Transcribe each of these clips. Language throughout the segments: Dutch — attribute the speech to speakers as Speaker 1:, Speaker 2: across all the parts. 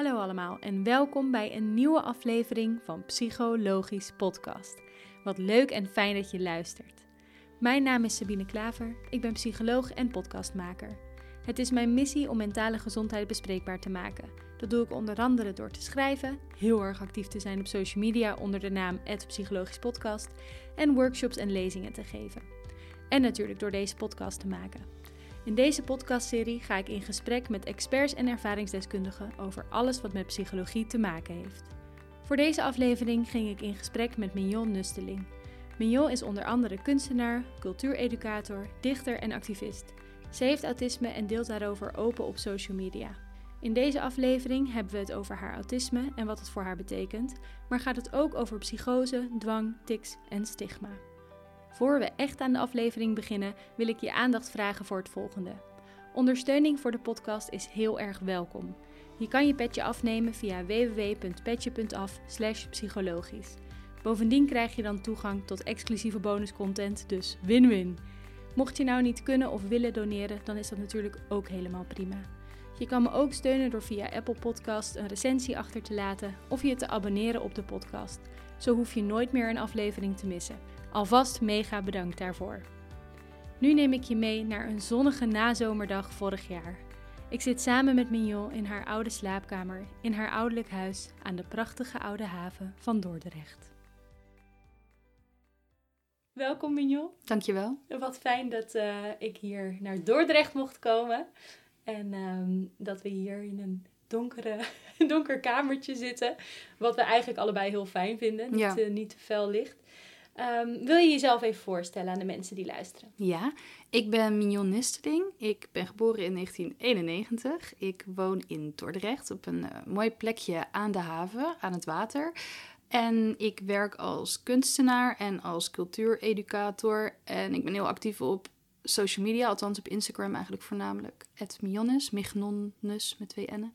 Speaker 1: Hallo allemaal en welkom bij een nieuwe aflevering van Psychologisch Podcast. Wat leuk en fijn dat je luistert. Mijn naam is Sabine Klaver, ik ben psycholoog en podcastmaker. Het is mijn missie om mentale gezondheid bespreekbaar te maken. Dat doe ik onder andere door te schrijven, heel erg actief te zijn op social media onder de naam Psychologisch Podcast en workshops en lezingen te geven. En natuurlijk door deze podcast te maken. In deze podcastserie ga ik in gesprek met experts en ervaringsdeskundigen over alles wat met psychologie te maken heeft. Voor deze aflevering ging ik in gesprek met Mignon Nusteling. Mignon is onder andere kunstenaar, cultuureducator, dichter en activist. Ze heeft autisme en deelt daarover open op social media. In deze aflevering hebben we het over haar autisme en wat het voor haar betekent, maar gaat het ook over psychose, dwang, tics en stigma. Voor we echt aan de aflevering beginnen, wil ik je aandacht vragen voor het volgende. Ondersteuning voor de podcast is heel erg welkom. Je kan je petje afnemen via www.petje.af psychologisch. Bovendien krijg je dan toegang tot exclusieve bonuscontent, dus win-win. Mocht je nou niet kunnen of willen doneren, dan is dat natuurlijk ook helemaal prima. Je kan me ook steunen door via Apple Podcast een recensie achter te laten of je te abonneren op de podcast. Zo hoef je nooit meer een aflevering te missen. Alvast mega bedankt daarvoor. Nu neem ik je mee naar een zonnige nazomerdag vorig jaar. Ik zit samen met Mignon in haar oude slaapkamer in haar ouderlijk huis aan de prachtige oude haven van Dordrecht. Welkom Mignon.
Speaker 2: Dankjewel.
Speaker 1: Wat fijn dat uh, ik hier naar Dordrecht mocht komen. En um, dat we hier in een donkere, donker kamertje zitten. Wat we eigenlijk allebei heel fijn vinden. Niet, uh, niet te fel licht. Um, wil je jezelf even voorstellen aan de mensen die luisteren?
Speaker 2: Ja, ik ben Mignon Nesteling. Ik ben geboren in 1991. Ik woon in Dordrecht op een uh, mooi plekje aan de haven, aan het water. En ik werk als kunstenaar en als cultuureducator. En ik ben heel actief op social media, althans op Instagram eigenlijk voornamelijk. Het Mionnes, Mignonnus met twee N'en.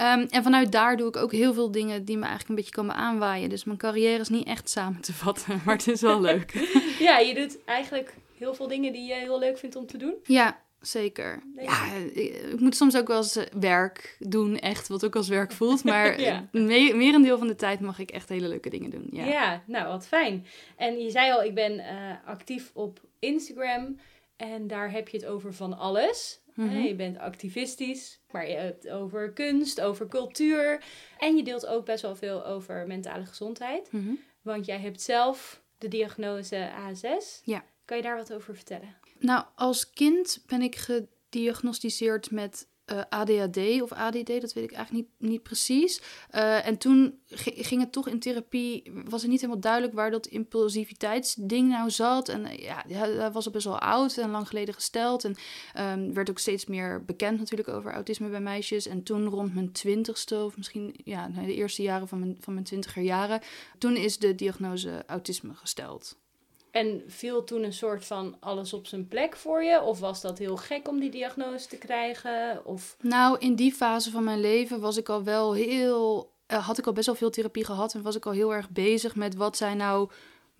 Speaker 2: Um, en vanuit daar doe ik ook heel veel dingen die me eigenlijk een beetje komen aanwaaien. Dus mijn carrière is niet echt samen te vatten, maar het is wel leuk.
Speaker 1: ja, je doet eigenlijk heel veel dingen die je heel leuk vindt om te doen.
Speaker 2: Ja, zeker. Ja, ik moet soms ook wel eens eh, werk doen, echt, wat ook als werk voelt. Maar ja. me merendeel van de tijd mag ik echt hele leuke dingen doen. Ja,
Speaker 1: ja nou wat fijn. En je zei al, ik ben uh, actief op Instagram. En daar heb je het over van alles. Mm Je bent activistisch, maar je hebt het over kunst, over cultuur. En je deelt ook best wel veel over mentale gezondheid. Mhm. Want jij hebt zelf de diagnose ASS. Ja. Kan je daar wat over vertellen?
Speaker 2: Nou, als kind ben ik gediagnosticeerd met eh, ADHD of ADD, dat weet ik eigenlijk niet, niet precies. Uh, en toen ging het toch in therapie, was het niet helemaal duidelijk waar dat impulsiviteitsding nou zat. En uh, ja, hij was al best wel oud en lang geleden gesteld. En um, werd ook steeds meer bekend natuurlijk over autisme bij meisjes. En toen rond mijn twintigste, of misschien ja, de eerste jaren van mijn, van mijn twintiger jaren, toen is de diagnose autisme gesteld.
Speaker 1: En viel toen een soort van alles op zijn plek voor je? Of was dat heel gek om die diagnose te krijgen? Of...
Speaker 2: Nou, in die fase van mijn leven was ik al wel heel. Uh, had ik al best wel veel therapie gehad en was ik al heel erg bezig met wat zijn nou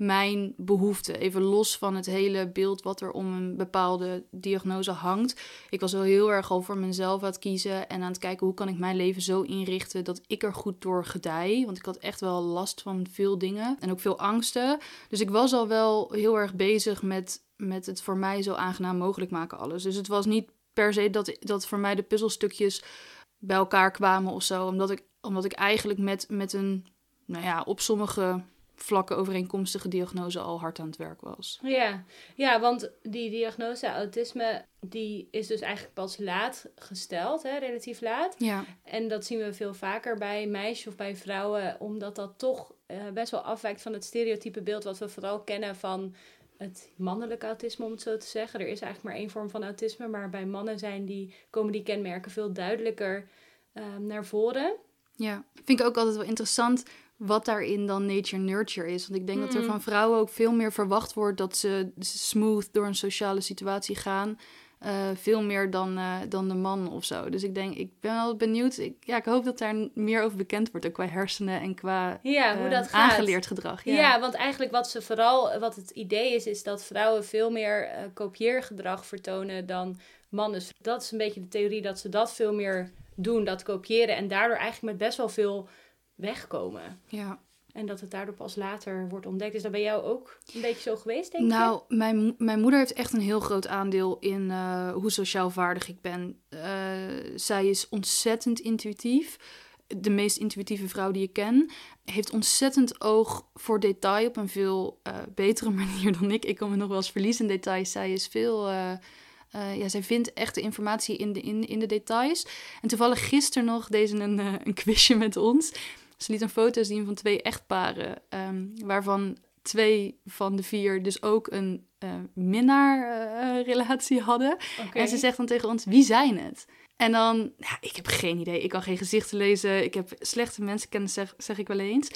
Speaker 2: mijn behoeften. Even los van het hele beeld wat er om een bepaalde diagnose hangt. Ik was wel heel erg al voor mezelf aan het kiezen en aan het kijken hoe kan ik mijn leven zo inrichten dat ik er goed door gedij. Want ik had echt wel last van veel dingen en ook veel angsten. Dus ik was al wel heel erg bezig met, met het voor mij zo aangenaam mogelijk maken alles. Dus het was niet per se dat, dat voor mij de puzzelstukjes bij elkaar kwamen of zo. Omdat ik, omdat ik eigenlijk met, met een, nou ja, op sommige vlakke overeenkomstige diagnose al hard aan het werk was.
Speaker 1: Ja, ja want die diagnose autisme die is dus eigenlijk pas laat gesteld, hè, relatief laat. Ja. En dat zien we veel vaker bij meisjes of bij vrouwen, omdat dat toch uh, best wel afwijkt van het stereotype beeld wat we vooral kennen van het mannelijk autisme, om het zo te zeggen. Er is eigenlijk maar één vorm van autisme, maar bij mannen zijn die, komen die kenmerken veel duidelijker uh, naar voren.
Speaker 2: Ja, vind ik ook altijd wel interessant wat daarin dan nature-nurture is. Want ik denk dat er van vrouwen ook veel meer verwacht wordt dat ze smooth door een sociale situatie gaan. Uh, veel meer dan, uh, dan de man of zo. Dus ik denk, ik ben wel benieuwd. Ik, ja, ik hoop dat daar meer over bekend wordt. Ook qua hersenen en qua ja, hoe uh, dat gaat. aangeleerd gedrag.
Speaker 1: Ja. ja. want eigenlijk wat ze vooral, wat het idee is, is dat vrouwen veel meer kopieergedrag vertonen dan mannen. Dus dat is een beetje de theorie dat ze dat veel meer doen, dat kopiëren en daardoor eigenlijk met best wel veel wegkomen.
Speaker 2: Ja.
Speaker 1: En dat het daardoor pas later wordt ontdekt. Is dat bij jou ook een beetje zo geweest, denk je?
Speaker 2: Nou, mijn, mijn moeder heeft echt een heel groot aandeel in eh, hoe sociaal vaardig ik ben. Eh, zij is ontzettend intuïtief. De meest intuïtieve vrouw die ik ken. Heeft ontzettend oog voor detail op een veel eh, betere manier dan ik. Ik kan me nog wel eens verliezen in details. Zij is veel... ja, zij vindt echt de informatie in de, in, in de details. En toevallig gisteren nog deze een, een quizje met ons. Ze liet een foto zien van twee echtparen, um, waarvan twee van de vier dus ook een uh, minnaarrelatie uh, hadden. Okay. En ze zegt dan tegen ons, wie zijn het? En dan, ja, ik heb geen idee. Ik kan geen gezichten lezen. Ik heb slechte mensenkennis, zeg, zeg ik wel eens.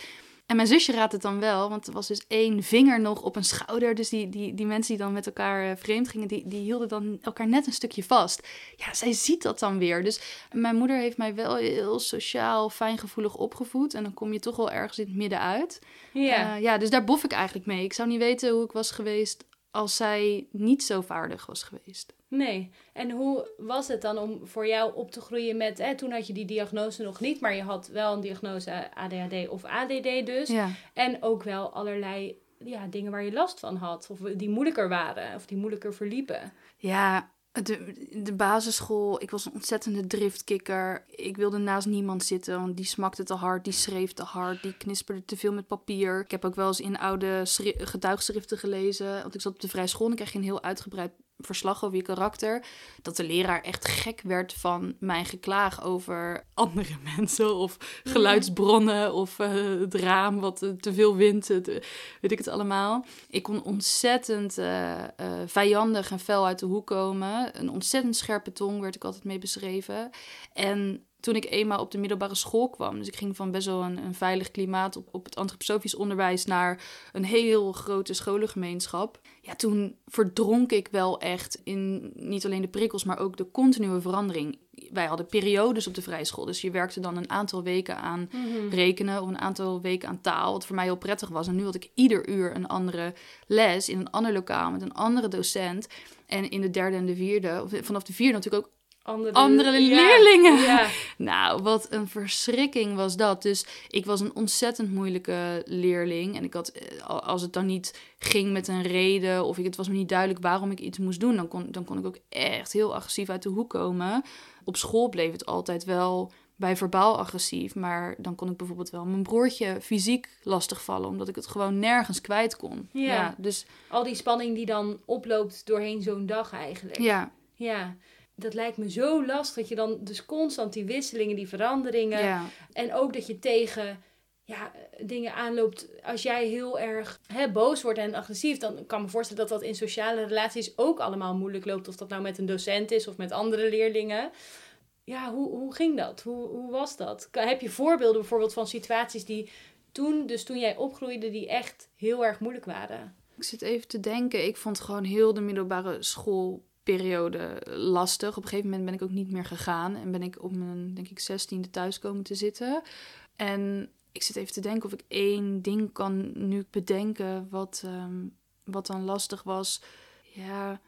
Speaker 2: En mijn zusje raadt het dan wel, want er was dus één vinger nog op een schouder. Dus die, die, die mensen die dan met elkaar uh, vreemd gingen, die, die hielden dan elkaar net een stukje vast. Ja, zij ziet dat dan weer. Dus mijn moeder heeft mij wel heel sociaal, fijngevoelig opgevoed. En dan kom je toch wel ergens in het midden uit. Ja. Uh, ja, dus daar bof ik eigenlijk mee. Ik zou niet weten hoe ik was geweest als zij niet zo vaardig was geweest.
Speaker 1: Nee. En hoe was het dan om voor jou op te groeien met... Hè, toen had je die diagnose nog niet, maar je had wel een diagnose ADHD of ADD dus.
Speaker 2: Ja.
Speaker 1: En ook wel allerlei ja, dingen waar je last van had. Of die moeilijker waren, of die moeilijker verliepen.
Speaker 2: Ja, de, de basisschool, ik was een ontzettende driftkikker. Ik wilde naast niemand zitten, want die smakte te hard, die schreef te hard, die knisperde te veel met papier. Ik heb ook wel eens in oude getuigschriften gelezen, want ik zat op de vrij school en ik kreeg een heel uitgebreid verslag over je karakter. Dat de leraar echt gek werd van mijn geklaag over andere mensen. Of geluidsbronnen. Of uh, het raam wat uh, te veel wind. Uh, weet ik het allemaal. Ik kon ontzettend vijandig en fel uit de hoek komen. Een ontzettend scherpe tong werd ik altijd mee beschreven. En toen ik eenmaal op de middelbare school kwam. Dus ik ging van best wel een, een veilig klimaat op, op het antroposofisch onderwijs naar een heel grote scholengemeenschap. Ja, toen verdronk ik wel echt in niet alleen de prikkels, maar ook de continue verandering. Wij hadden periodes op de vrijschool. Dus je werkte dan een aantal weken aan rekenen of een aantal weken aan taal. Wat voor mij heel prettig was. En nu had ik ieder uur een andere les in een ander lokaal met een andere docent. En in de derde en de vierde, of vanaf de vierde natuurlijk ook andere, andere leerlingen. Ja. Nou, wat een verschrikking was dat. Dus ik was een ontzettend moeilijke leerling. En ik had, eh, als het dan niet ging met een reden of ik, het was me niet duidelijk waarom ik iets moest doen, dan kon, dan kon ik ook echt heel agressief uit de hoek komen. Op school bleef het altijd wel bij verbaal agressief, maar dan kon ik bijvoorbeeld wel mijn broertje fysiek lastigvallen, omdat ik het gewoon nergens kwijt kon.
Speaker 1: Ja, ja dus al die spanning die dan oploopt doorheen zo'n dag eigenlijk.
Speaker 2: Ja.
Speaker 1: Ja dat lijkt me zo lastig dat je dan dus constant die wisselingen, die veranderingen.
Speaker 2: Ja.
Speaker 1: En ook dat je tegen ja, dingen aanloopt. Als jij heel erg hè, boos wordt en agressief, dan kan ik me voorstellen dat dat in sociale relaties ook allemaal moeilijk loopt. Of dat nou met een docent is of met andere leerlingen. Ja, hoe, hoe ging dat? Hoe, hoe was dat? Heb je voorbeelden bijvoorbeeld van situaties die toen, dus toen jij opgroeide, die echt heel erg moeilijk waren?
Speaker 2: Ik zit even te denken. Ik vond gewoon heel de middelbare school periode lastig. Op een gegeven moment ben ik ook niet meer gegaan en ben ik op mijn, denk ik, zestiende thuis komen te zitten. En ik zit even te denken of ik één ding kan nu bedenken wat, um, wat dan lastig was. Ja,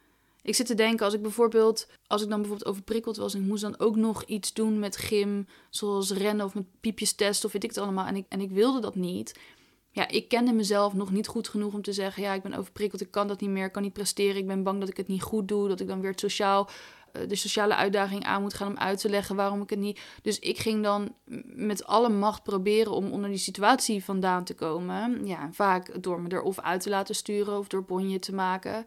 Speaker 2: ik zit te denken als ik bijvoorbeeld, als ik dan bijvoorbeeld overprikkeld was en ik moest dan ook nog iets doen met gym, zoals rennen of met piepjes testen of weet ik het allemaal. En ik, en ik wilde dat niet ja, ik kende mezelf nog niet goed genoeg om te zeggen: ja, ik ben overprikkeld, ik kan dat niet meer, ik kan niet presteren, ik ben bang dat ik het niet goed doe, dat ik dan weer sociaal, eh, de sociale uitdaging aan moet gaan om uit te leggen waarom ik het niet. Dus ik ging dan met alle macht proberen om onder die situatie vandaan te komen. Ja, vaak door me er of uit te laten sturen of door bonje te maken.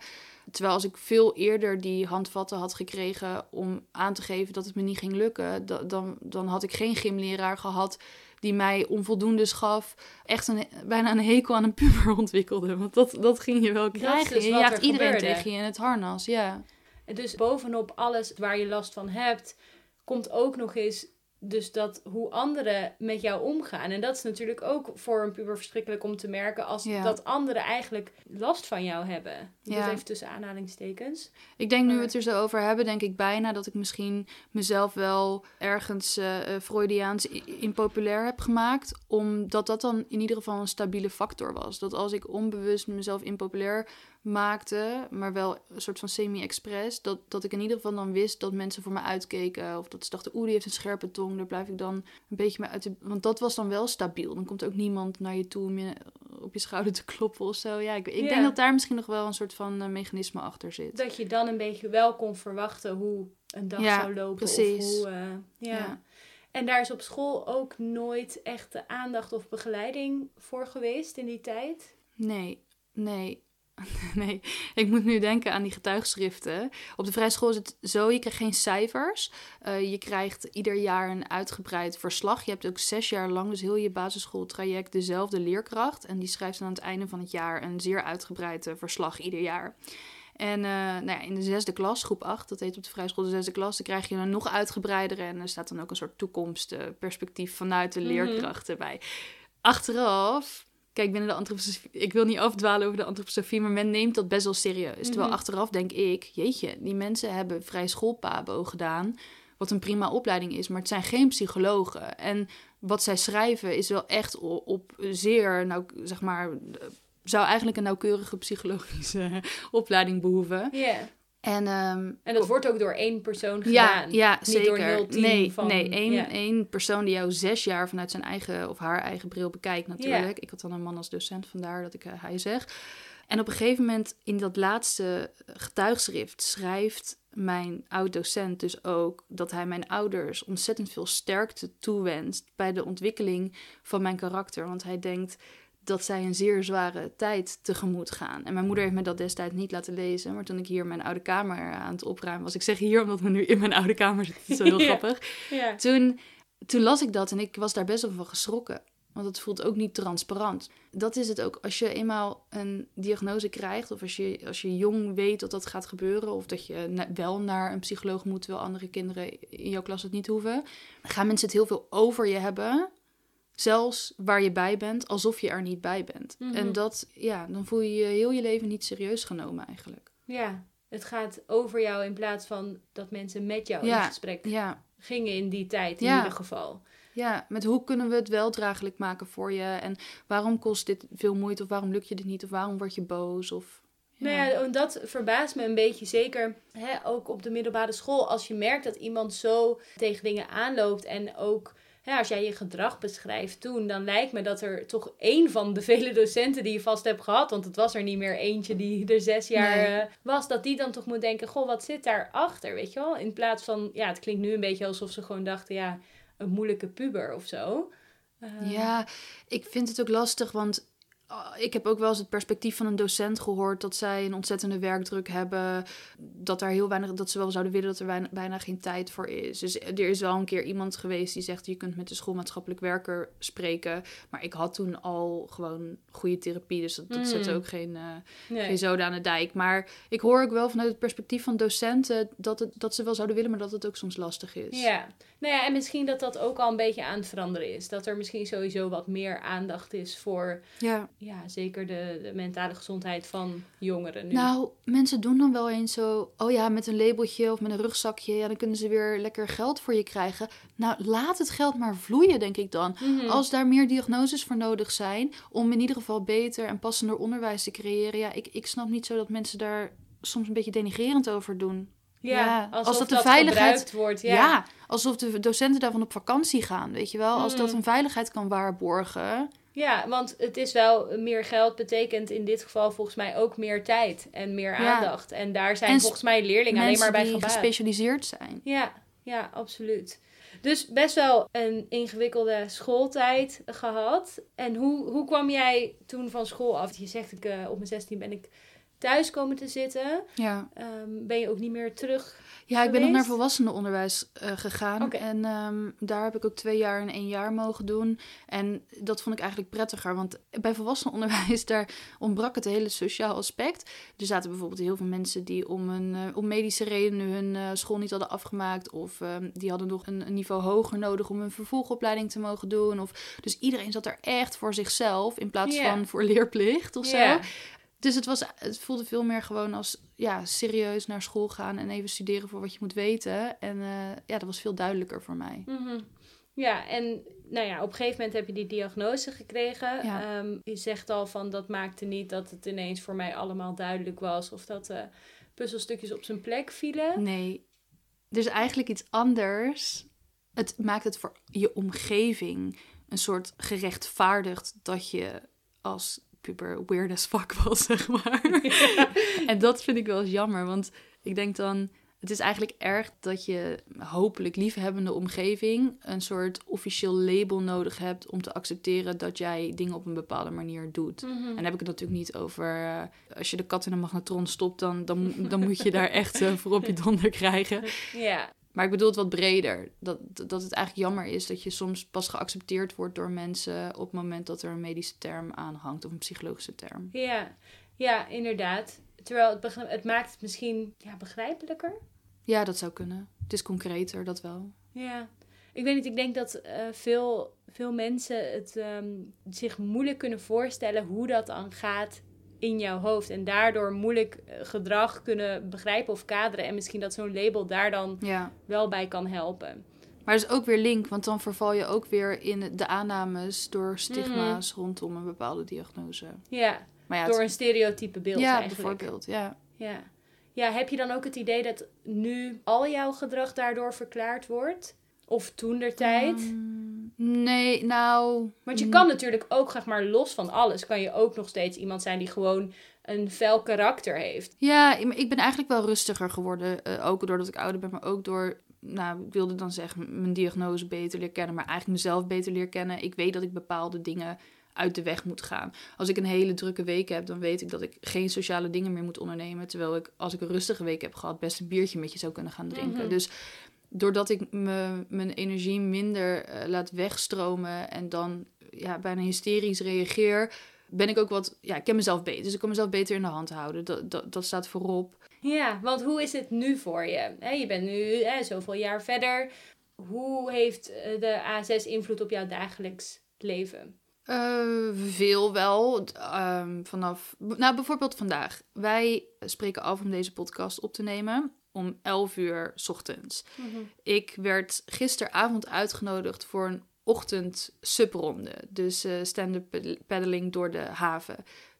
Speaker 2: Terwijl als ik veel eerder die handvatten had gekregen om aan te geven dat het me niet ging lukken, dan, dan had ik geen gymleraar gehad die mij onvoldoende gaf, echt een, bijna een hekel aan een puber ontwikkelde. Want dat, dat ging je wel krijgen. Dus je jaagt iedereen tegen je in het harnas, ja.
Speaker 1: Dus bovenop alles waar je last van hebt, komt ook nog eens dus dat hoe anderen met jou omgaan. En dat is natuurlijk ook voor een puber verschrikkelijk om te merken als dat anderen eigenlijk last van jou hebben. Ja. Dat even tussen aanhalingstekens.
Speaker 2: Ik denk nu we het er zo over hebben, denk ik bijna dat ik misschien mezelf wel ergens uh, Freudiaans impopulair heb gemaakt. Omdat dat dan in ieder geval een stabiele factor was. Dat als ik onbewust mezelf impopulair maakte, maar wel een soort van semi-express, dat, dat ik in ieder geval dan wist dat mensen voor me uitkeken. Of dat ze dachten, oeh, die heeft een scherpe tong, daar blijf ik dan een beetje mee uit. De... Want dat was dan wel stabiel. Dan komt ook niemand naar je toe om je op je schouder te kloppen of zo. Ja, ik, ik denk dat daar misschien nog wel een soort van eh, mechanisme achter zit.
Speaker 1: Dat je dan een beetje wel kon verwachten hoe een dag
Speaker 2: Ja,
Speaker 1: zou lopen.
Speaker 2: precies.
Speaker 1: Of hoe, eh, ja.
Speaker 2: Ja.
Speaker 1: En daar is op school ook nooit echt de aandacht of begeleiding voor geweest in die tijd.
Speaker 2: Nee, nee. Nee, ik moet nu denken aan die getuigschriften. Op de vrije school is het zo, je krijgt geen cijfers. Eh, je krijgt ieder jaar een uitgebreid verslag. Je hebt ook zes jaar lang, dus heel je basisschooltraject, dezelfde leerkracht. En die schrijft dan aan het einde van het jaar een zeer uitgebreid eh, verslag ieder jaar. En eh, nou ja, in de zesde klas, groep 8, dat heet op de vrije school de zesde klas, dan krijg je een nog uitgebreidere. En er staat dan ook een soort toekomstperspectief vanuit de
Speaker 1: Mhm.
Speaker 2: leerkracht erbij. Achteraf Kijk, binnen de antroposofie, ik wil niet afdwalen over de antroposofie, maar men neemt dat best wel serieus. Terwijl
Speaker 1: Mhm.
Speaker 2: achteraf denk ik, jeetje, die mensen hebben vrij schoolpabo gedaan, wat een prima opleiding is, maar het zijn geen psychologen. En wat zij schrijven is wel echt op zeer, nou, zeg maar, zou eigenlijk een nauwkeurige psychologische opleiding behoeven.
Speaker 1: Ja.
Speaker 2: En, ehm,
Speaker 1: En dat wordt ook door één persoon gedaan.
Speaker 2: ja,
Speaker 1: Niet
Speaker 2: zeker.
Speaker 1: door een heel team
Speaker 2: nee,
Speaker 1: van-
Speaker 2: nee één,
Speaker 1: ja.
Speaker 2: één persoon die jou zes jaar vanuit zijn eigen of haar eigen bril bekijkt natuurlijk. Ik had dan een man als docent, vandaar dat ik eh, hij zeg. En op een gegeven moment in dat laatste getuigschrift schrijft mijn oud-docent dus ook dat hij mijn ouders ontzettend veel sterkte toewenst bij de ontwikkeling van mijn karakter. Want hij denkt dat zij een zeer zware tijd tegemoet gaan. En mijn moeder heeft me dat destijds niet laten lezen. Maar toen ik hier mijn oude kamer aan het opruimen was... Ik zeg hier omdat we nu in mijn oude kamer zitten. Dat is zo heel
Speaker 1: Ja.
Speaker 2: grappig.
Speaker 1: Ja.
Speaker 2: Toen, toen las ik dat en ik was daar best wel van geschrokken. Want het voelt ook niet transparant. Dat is het ook. Als je eenmaal een diagnose krijgt... of als je, als je jong weet dat dat gaat gebeuren... of dat je wel naar een psycholoog moet... terwijl andere kinderen in jouw klas het niet hoeven... gaan mensen het heel veel over je hebben... Zelfs waar je bij bent, alsof je er niet bij bent.
Speaker 1: Mhm.
Speaker 2: En dat, ja, dan voel je je heel je leven niet serieus genomen eigenlijk.
Speaker 1: ja, het gaat over jou in plaats van dat mensen met jou
Speaker 2: Ja.
Speaker 1: in gesprek
Speaker 2: Ja,
Speaker 1: gingen in die tijd in
Speaker 2: Ja.
Speaker 1: ieder geval.
Speaker 2: ja, met hoe kunnen we het wel draaglijk maken voor je? En waarom kost dit veel moeite? Of waarom lukt je dit niet? Of waarom word je boos? Of,
Speaker 1: Nou ja, en dat verbaast me een beetje. Zeker hè, ook op de middelbare school. Als je merkt dat iemand zo tegen dingen aanloopt. En ook hè, als jij je gedrag beschrijft toen. Dan lijkt me dat er toch één van de vele docenten die je vast hebt gehad. Want het was er niet meer eentje die er zes jaar
Speaker 2: Nee.
Speaker 1: eh, was. Dat die dan toch moet denken. Goh, wat zit daarachter? Weet je wel? In plaats van. Ja, het klinkt nu een beetje alsof ze gewoon dachten. Ja, een moeilijke puber of zo. Eh,
Speaker 2: Ja, ik vind het ook lastig, want ik heb ook wel eens het perspectief van een docent gehoord dat zij een ontzettende werkdruk hebben, dat daar heel weinig, dat ze wel zouden willen dat er weinig- bijna geen tijd voor is. Dus er is wel een keer iemand geweest die zegt je kunt met de schoolmaatschappelijk werker spreken, maar ik had toen al gewoon goede therapie, dus dat, dat
Speaker 1: Mm.
Speaker 2: zette ook geen,
Speaker 1: nee.
Speaker 2: geen zoden aan de dijk. Maar ik hoor ook wel vanuit het perspectief van docenten dat, het, dat ze wel zouden willen, maar dat het ook soms lastig is.
Speaker 1: Ja, nou ja, en misschien dat dat ook al een beetje aan het veranderen is. Dat er misschien sowieso wat meer aandacht is voor,
Speaker 2: ja.
Speaker 1: Ja, zeker de, de mentale gezondheid van jongeren nu.
Speaker 2: Nou, mensen doen dan wel eens zo, oh ja, met een labeltje of met een rugzakje, ja, dan kunnen ze weer lekker geld voor je krijgen. Nou, laat het geld maar vloeien, denk ik dan.
Speaker 1: Mhm.
Speaker 2: Als daar meer diagnoses voor nodig zijn, om in ieder geval beter en passender onderwijs te creëren, ja, ik, ik snap niet zo dat mensen daar soms een beetje denigrerend over doen.
Speaker 1: ja,
Speaker 2: als dat de
Speaker 1: dat
Speaker 2: veiligheid-
Speaker 1: gebruikt wordt.
Speaker 2: Ja.
Speaker 1: Ja.
Speaker 2: alsof de docenten daarvan op vakantie gaan, weet je wel. Als dat
Speaker 1: Mhm.
Speaker 2: een veiligheid kan waarborgen.
Speaker 1: Ja, want het is wel meer geld betekent in dit geval volgens mij ook meer tijd en meer
Speaker 2: Ja.
Speaker 1: aandacht. En daar zijn
Speaker 2: En
Speaker 1: volgens mij leerlingen alleen maar bij
Speaker 2: die
Speaker 1: gebaat.
Speaker 2: gespecialiseerd zijn.
Speaker 1: Ja, ja, absoluut. Dus best wel een ingewikkelde schooltijd gehad. En hoe, hoe kwam jij toen van school af? Je zegt, ik, eh, op mijn 16 ben ik thuis komen te zitten.
Speaker 2: Ja.
Speaker 1: Ehm, ben je ook niet meer terug?
Speaker 2: Ja, ik ben nog naar volwassenenonderwijs eh, gegaan. En ehm, daar heb ik ook twee jaar en één jaar mogen doen. En dat vond ik eigenlijk prettiger. Want bij volwassenenonderwijs, daar ontbrak het hele sociaal aspect. Er zaten bijvoorbeeld heel veel mensen die om, een, eh, om medische redenen hun eh, school niet hadden afgemaakt. Of ehm, die hadden nog een, een niveau hoger nodig om een vervolgopleiding te mogen doen. Of, dus iedereen zat er echt voor zichzelf in plaats van voor leerplicht of zo. Dus het, was, het voelde veel meer gewoon als ja, serieus naar school gaan en even studeren voor wat je moet weten. En eh, ja, dat was veel duidelijker voor mij.
Speaker 1: Mhm. Ja, en nou ja, op een gegeven moment heb je die diagnose gekregen.
Speaker 2: Ja.
Speaker 1: Ehm, je zegt al van dat maakte niet dat het ineens voor mij allemaal duidelijk was. Of dat de puzzelstukjes op zijn plek vielen.
Speaker 2: Nee, er is eigenlijk iets anders. Het maakt het voor je omgeving een soort gerechtvaardigd dat je als puber weird as fuck was, zeg maar. En dat vind ik wel eens jammer, want ik denk dan... Het is eigenlijk erg dat je hopelijk liefhebbende omgeving een soort officieel label nodig hebt om te accepteren dat jij dingen op een bepaalde manier doet.
Speaker 1: Mhm.
Speaker 2: En dan heb ik het natuurlijk niet over eh, als je de kat in een magnetron stopt, dan, dan, dan moet je daar echt eh, voor op je donder krijgen.
Speaker 1: Ja,
Speaker 2: Maar ik bedoel het wat breder. Dat, dat het eigenlijk jammer is dat je soms pas geaccepteerd wordt door mensen op het moment dat er een medische term aan hangt of een psychologische term.
Speaker 1: ja, ja, inderdaad. Terwijl het, het maakt het misschien ja, begrijpelijker.
Speaker 2: Ja, dat zou kunnen. Het is concreter, dat wel.
Speaker 1: Ja, ik weet niet. Ik denk dat eh, veel, veel mensen het ehm, zich moeilijk kunnen voorstellen hoe dat dan gaat in jouw hoofd. En daardoor moeilijk eh, gedrag kunnen begrijpen of kaderen. En misschien dat zo'n label daar dan
Speaker 2: Ja.
Speaker 1: wel bij kan helpen.
Speaker 2: Maar het is ook weer link, want dan verval je ook weer in de aannames door stigma's rondom een bepaalde diagnose.
Speaker 1: Ja,
Speaker 2: Maar ja,
Speaker 1: door
Speaker 2: het-
Speaker 1: een stereotype beeld
Speaker 2: ja
Speaker 1: eigenlijk.
Speaker 2: bijvoorbeeld. Ja.
Speaker 1: Ja. ja, heb je dan ook het idee dat nu al jouw gedrag daardoor verklaard wordt? Of toen der tijd?
Speaker 2: Mm, nee, nou.
Speaker 1: Want je kan natuurlijk ook, zeg maar, los van alles, kan je ook nog steeds iemand zijn die gewoon een fel karakter heeft.
Speaker 2: Ja, ik ben eigenlijk wel rustiger geworden. eh, ook doordat ik ouder ben, maar ook door. Nou, ik wilde dan zeggen, mijn diagnose beter leren kennen, maar eigenlijk mezelf beter leren kennen. Ik weet dat ik bepaalde dingen uit de weg moet gaan. Als ik een hele drukke week heb, dan weet ik dat ik geen sociale dingen meer moet ondernemen. Terwijl ik, als ik een rustige week heb gehad, best een biertje met je zou kunnen gaan drinken.
Speaker 1: Mhm.
Speaker 2: Dus doordat ik me, mijn energie minder eh, laat wegstromen en dan ja, bijna hysterisch reageer, ben ik ook wat. Ja, ik ken mezelf beter. Dus ik kan mezelf beter in de hand houden. Dat, dat, dat staat voorop.
Speaker 1: Ja, want hoe is het nu voor je? Je bent nu zoveel jaar verder. Hoe heeft eh, de A6 invloed op jouw dagelijks leven?
Speaker 2: Eh, veel wel. Ehm, vanaf. Nou, bijvoorbeeld vandaag. Wij spreken af om deze podcast op te nemen om 11 uur 's ochtends. Ik werd gisteravond uitgenodigd voor een ochtend subronde. Dus eh stand-up pad- paddling door de haven.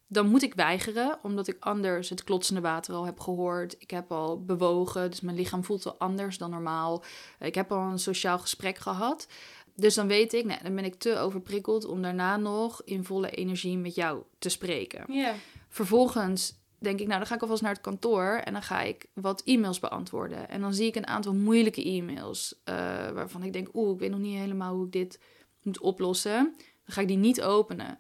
Speaker 2: Dan moet ik weigeren, omdat ik anders het klotsende water al heb gehoord. Ik heb al bewogen, dus mijn lichaam voelt al anders dan normaal. Ik heb al een sociaal gesprek gehad. Dus dan weet ik, nou, dan ben ik te overprikkeld om daarna nog in volle energie met jou te spreken.
Speaker 1: Ja.
Speaker 2: Vervolgens denk ik, nou dan ga ik alvast naar het kantoor en dan ga ik wat e-mails beantwoorden. En dan zie ik een aantal moeilijke e-mails eh, waarvan ik denk, oeh, ik weet nog niet helemaal hoe ik dit moet oplossen. Dan ga ik die niet openen,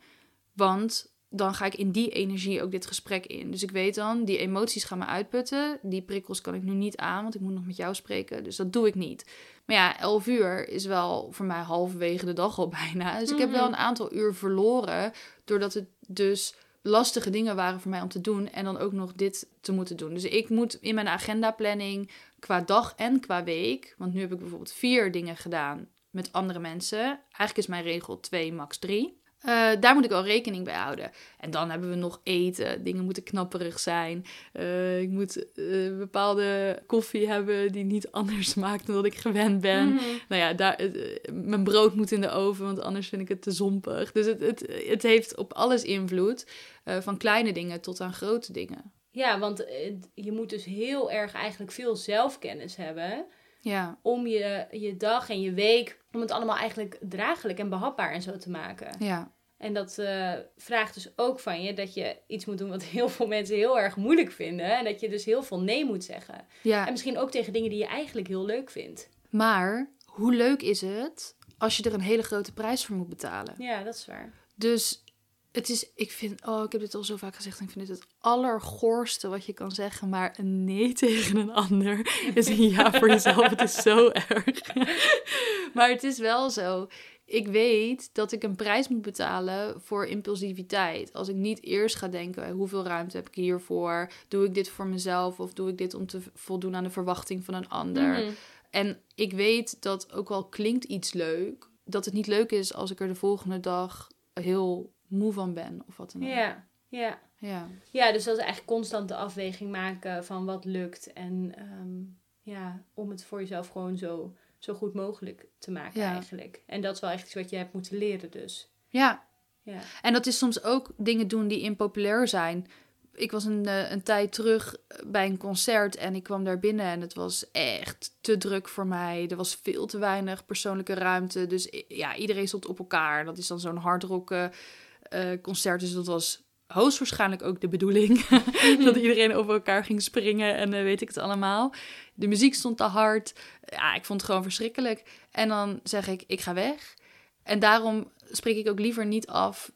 Speaker 2: want dan ga ik in die energie ook dit gesprek in. Dus ik weet dan, die emoties gaan me uitputten. Die prikkels kan ik nu niet aan, want ik moet nog met jou spreken. Dus dat doe ik niet. Maar ja, 11 uur is wel voor mij halverwege de dag al bijna. Dus ik heb wel een aantal uur verloren, doordat het dus lastige dingen waren voor mij om te doen en dan ook nog dit te moeten doen. Dus ik moet in mijn agendaplanning qua dag en qua week, want nu heb ik bijvoorbeeld vier dingen gedaan met andere mensen. Eigenlijk is mijn regel twee, max drie. Eh, daar moet ik wel rekening bij houden. En dan hebben we nog eten. Dingen moeten knapperig zijn. Eh, ik moet eh, bepaalde koffie hebben die niet anders smaakt dan dat ik gewend ben.
Speaker 1: Mhm.
Speaker 2: Nou ja, daar, mijn brood moet in de oven, want anders vind ik het te zompig. Dus het, het, het heeft op alles invloed. van kleine dingen tot aan grote dingen.
Speaker 1: Ja, want je moet dus heel erg eigenlijk veel zelfkennis hebben
Speaker 2: Ja,
Speaker 1: om je, je dag en je week, om het allemaal eigenlijk draaglijk en behapbaar en zo te maken.
Speaker 2: ja,
Speaker 1: En dat eh, vraagt dus ook van je dat je iets moet doen wat heel veel mensen heel erg moeilijk vinden. En dat je dus heel veel nee moet zeggen. En
Speaker 2: ja.
Speaker 1: misschien ook tegen dingen die je eigenlijk heel leuk vindt.
Speaker 2: Maar hoe leuk is het als je er een hele grote prijs voor moet betalen?
Speaker 1: Ja, dat is waar.
Speaker 2: Dus het is, ik vind, oh, ik heb dit al zo vaak gezegd en ik vind het het allergoorste wat je kan zeggen. Maar een nee tegen een ander is een ja voor jezelf. Het is zo erg. maar het is wel zo. Ik weet dat ik een prijs moet betalen voor impulsiviteit. Als ik niet eerst ga denken, hoeveel ruimte heb ik hiervoor? Doe ik dit voor mezelf of doe ik dit om te voldoen aan de verwachting van een ander?
Speaker 1: Mhm.
Speaker 2: En ik weet dat ook al klinkt iets leuk, dat het niet leuk is als ik er de volgende dag heel moe van ben of wat dan ook.
Speaker 1: Ja, ja.
Speaker 2: Ja.
Speaker 1: Ja, dus dat is eigenlijk constant de afweging maken van wat lukt. En ehm, ja, om het voor jezelf gewoon zo zo goed mogelijk te maken
Speaker 2: Ja.
Speaker 1: eigenlijk. En dat is wel echt iets wat je hebt moeten leren dus.
Speaker 2: Ja,
Speaker 1: Ja.
Speaker 2: En dat is soms ook dingen doen die impopulair zijn. Ik was een, eh, een tijd terug bij een concert en ik kwam daar binnen en het was echt te druk voor mij. Er was veel te weinig persoonlijke ruimte. Dus ja, iedereen stond op elkaar. Dat is dan zo'n hardrock eh, eh, concert. Dus dat was hoogstwaarschijnlijk ook de bedoeling. dat iedereen over elkaar ging springen en eh, weet ik het allemaal. De muziek stond te hard. Ja, ik vond het gewoon verschrikkelijk. En dan zeg ik, ik ga weg. En daarom spreek ik ook liever niet af.